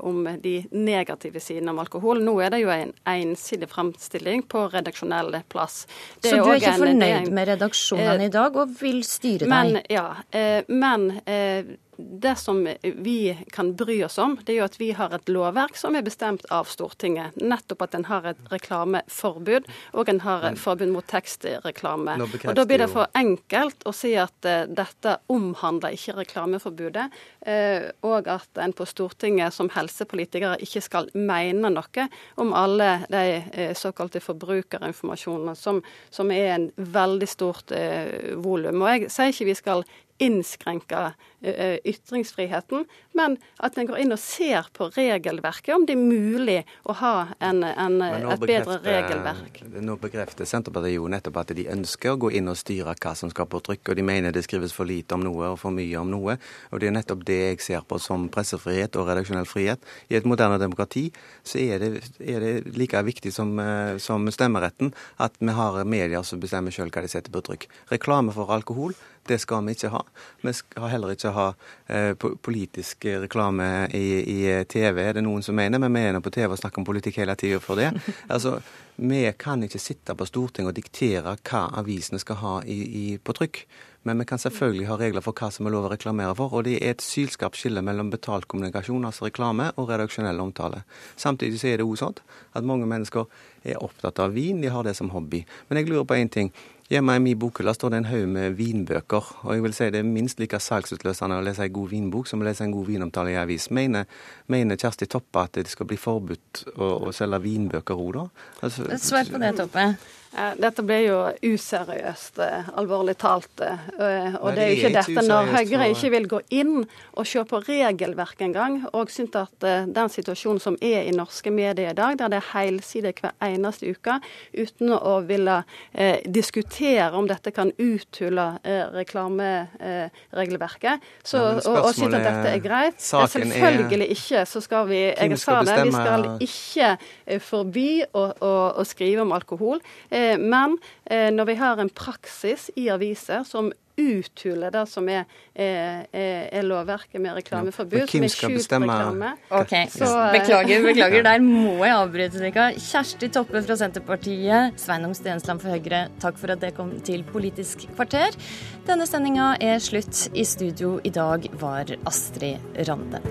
om de negative sidene om alkohol. Nå er det jo en ensidig framstilling på redaksjonell plass. Det så du er ikke fornøyd med redaksjonene i dag, og vil styre deg? Men, ja, men det som vi kan bry oss om, det er jo at vi har et lovverk som er bestemt av Stortinget. Nettopp at en har et reklameforbud, og en har et forbud mot tekstreklame. Og Da blir det for enkelt å si at uh, dette omhandler ikke reklameforbudet, uh, og at en på Stortinget som helsepolitikere ikke skal mene noe om alle de uh, såkalte forbrukerinformasjonene, som, som, er en veldig stort volum. Og jeg sier ikke vi skal innskrenke ytringsfriheten, men at en går inn og ser på regelverket, om det er mulig å ha en, en, et bedre regelverk. Nå bekrefter Senterpartiet jo nettopp at de ønsker å gå inn og styre hva som skal på trykk, og de mener det skrives for lite om noe og for mye om noe. Og det er nettopp det jeg ser på som pressefrihet og redaksjonell frihet. I et moderne demokrati så er det, er det like viktig som, som stemmeretten at vi har medier som bestemmer sjøl hva de setter på trykk. Reklame for alkohol det skal vi ikke ha. Vi skal heller ikke ha eh, politisk reklame i, i, TV, er det noen som mener. Men vi er nå på TV og snakker om politikk hele tida for det. [LAUGHS] Altså, Vi kan ikke sitte på Stortinget og diktere hva avisene skal ha i, i, på trykk. Men vi kan selvfølgelig ha regler for hva som er lov å reklamere for. Og det er et sylskarpt skille mellom betalt kommunikasjon, altså reklame, og redaksjonell omtale. Samtidig så er det òg sånn at mange mennesker er opptatt av vin, de har det som hobby. Men jeg lurer på én ting. Hjemme i min bokhylle står det en haug med vinbøker, og jeg vil si det er minst like salgsutløsende å lese en god vinbok som å lese en god vinomtale i avis. Mener, mener Kjersti Toppe at det skal bli forbudt å, å selge vinbøker òg, da? Altså, Svar på det, Toppe. Eh, dette blir jo useriøst, eh, alvorlig talt. Eh, og det er jo ikke dette når Høyre ikke vil gå inn og se på regelverket engang, og synes at den situasjonen som er i norske medier i dag, der det er helsider hver eneste uke, uten å ville diskutere om dette kan uthule reklameregelverket, så, og, og synes at dette er greit. Selvfølgelig ikke. Så skal vi jeg sa det, vi skal ikke forby å, å, å skrive om alkohol. Eh, men eh, når vi har en praksis i aviser som uthuler det som er, er, er lovverket med reklameforbud. Ja, hvem skal bestemme? Reklame. Ok, så, Beklager, beklager. Der må jeg avbryte dere. Kjersti Toppe fra Senterpartiet, Sveinung Stensland for Høyre, takk for at det kom til Politisk kvarter. Denne sendinga er slutt. I studio i dag var Astrid Rande.